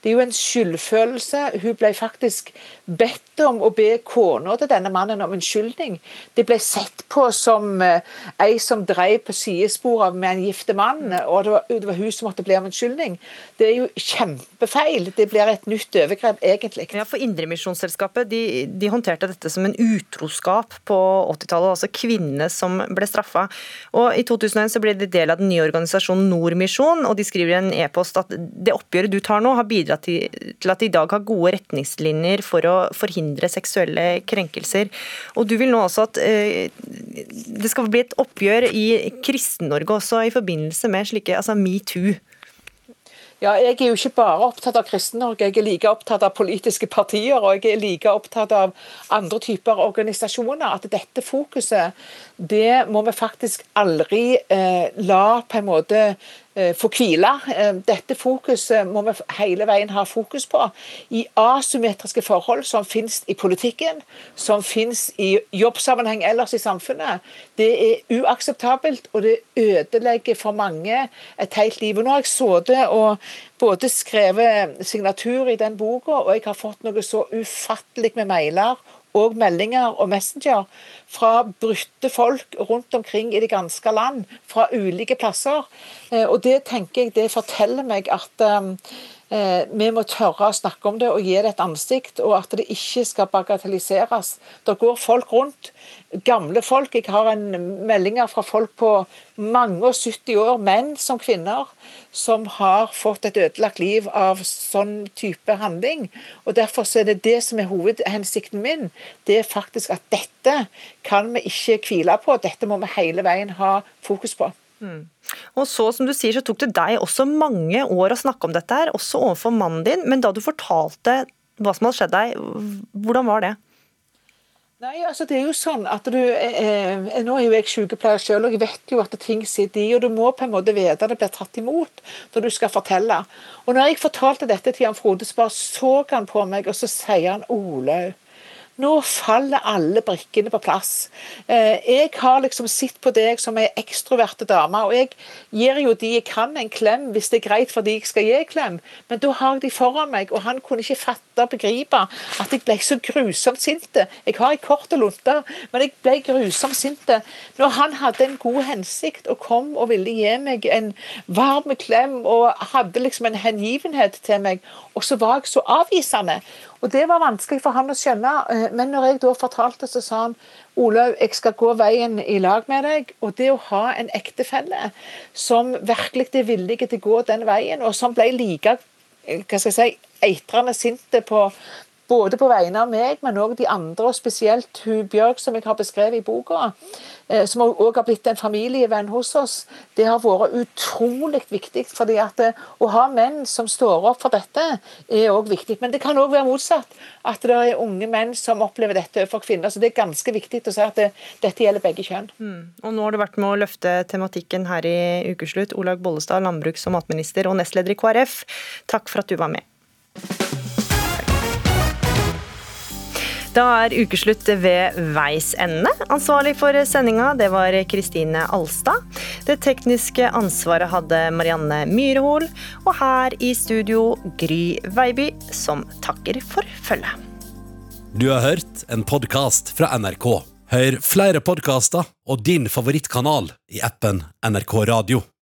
Det er jo en skyldfølelse. Hun ble faktisk bedt om å be kona til denne mannen om unnskyldning. Det ble sett på som uh, ei som drev på sidesporet med en gifte mann, og det var, det var, hun som måtte bli om unnskyldning. Det er jo kjempefeil. Det blir et nytt overgrep, egentlig. Ja, for Indremisjonsselskapet de, de, håndterte dette som en utroskap på 80-tallet, altså kvinnene som ble straffa. Og I 2001 så ble de del av den nye organisasjonen Nordmisjon, og de skriver i en e-post fast at det oppgjøret du tar nå, har bidratt til, at de i dag har gode retningslinjer for å forhindre seksuelle krenkelser. Og du vil nå også at eh, det skal bli et oppgjør i Kristen-Norge også i forbindelse med slike altså metoo. Ja, Jeg er jo ikke bare opptatt av Kristen-Norge, jeg er like opptatt av politiske partier og jeg er like opptatt av andre typer organisasjoner. At dette fokuset det må vi faktisk aldri eh, la på en måte få hvile. Eh, dette fokuset må vi hele veien ha fokus på. I asymmetriske forhold som finnes i politikken, som finnes i jobbsammenheng ellers i samfunnet. Det er uakseptabelt, og det ødelegger for mange et helt liv. Og nå har jeg sittet og både skrevet signatur i den boka, og jeg har fått noe så ufattelig med mailer og meldinger og Messenger fra brutte folk rundt omkring i det ganske land, fra ulike plasser. Eh, og Det tenker jeg, det forteller meg at Eh, vi må tørre å snakke om det og gi det et ansikt, og at det ikke skal bagatelliseres. Det går folk rundt, gamle folk. Jeg har en meldinger fra folk på mange og 70 år, menn som kvinner, som har fått et ødelagt liv av sånn type handling. Og Derfor er det det som er hovedhensikten min. Det er faktisk at dette kan vi ikke hvile på. Dette må vi hele veien ha fokus på. Og så, som du sier, så tok det deg også mange år å snakke om dette, her, også overfor mannen din. Men da du fortalte hva som hadde skjedd deg, hvordan var det? Nei, altså det er jo sånn at du, eh, eh Nå er jo jeg sykepleier selv, og jeg vet jo at ting sitter i. og Du må på en måte vite at det blir tatt imot når du skal fortelle. Og når jeg fortalte dette til Jan Frode, så bare så han på meg, og så sier han Olaug nå faller alle brikkene på plass. Eh, jeg har liksom sett på deg som ei ekstroverte dame, og jeg gir jo de jeg kan en klem hvis det er greit for de jeg skal gi en klem, men da har jeg de foran meg, og han kunne ikke fatte og begripe at jeg ble så grusomt sint. Jeg har ei kort lunte, men jeg ble grusomt sint når han hadde en god hensikt og kom og ville gi meg en varm klem og hadde liksom en hengivenhet til meg, og så var jeg så avvisende. Og Det var vanskelig for han å skjønne, eh, men når jeg da fortalte, så sa han Olaug, jeg skal gå veien i lag med deg. Og det å ha en ektefelle som virkelig er villig til å gå den veien, og som ble like eh, hva skal jeg si, eitrende sinte på, både på vegne av meg, men òg de andre, og spesielt hun Bjørg, som jeg har beskrevet i boka, eh, som òg har blitt en familievenn hos oss. Det har vært utrolig viktig. fordi at eh, å ha menn som står opp for dette, er òg viktig. Men det kan òg være motsatt. At det er unge menn som opplever dette for kvinner. Så det er ganske viktig å si at det, dette gjelder begge kjønn. Mm. Og nå har du vært med å løfte tematikken her i Ukeslutt. Olaug Bollestad, landbruks- og matminister og nestleder i KrF. Takk for at du var med. Da er ukeslutt ved veis ende. Ansvarlig for sendinga det var Kristine Alstad. Det tekniske ansvaret hadde Marianne Myrhol. Og her i studio Gry Veiby, som takker for følget. Du har hørt en podkast fra NRK. Hør flere podkaster og din favorittkanal i appen NRK Radio.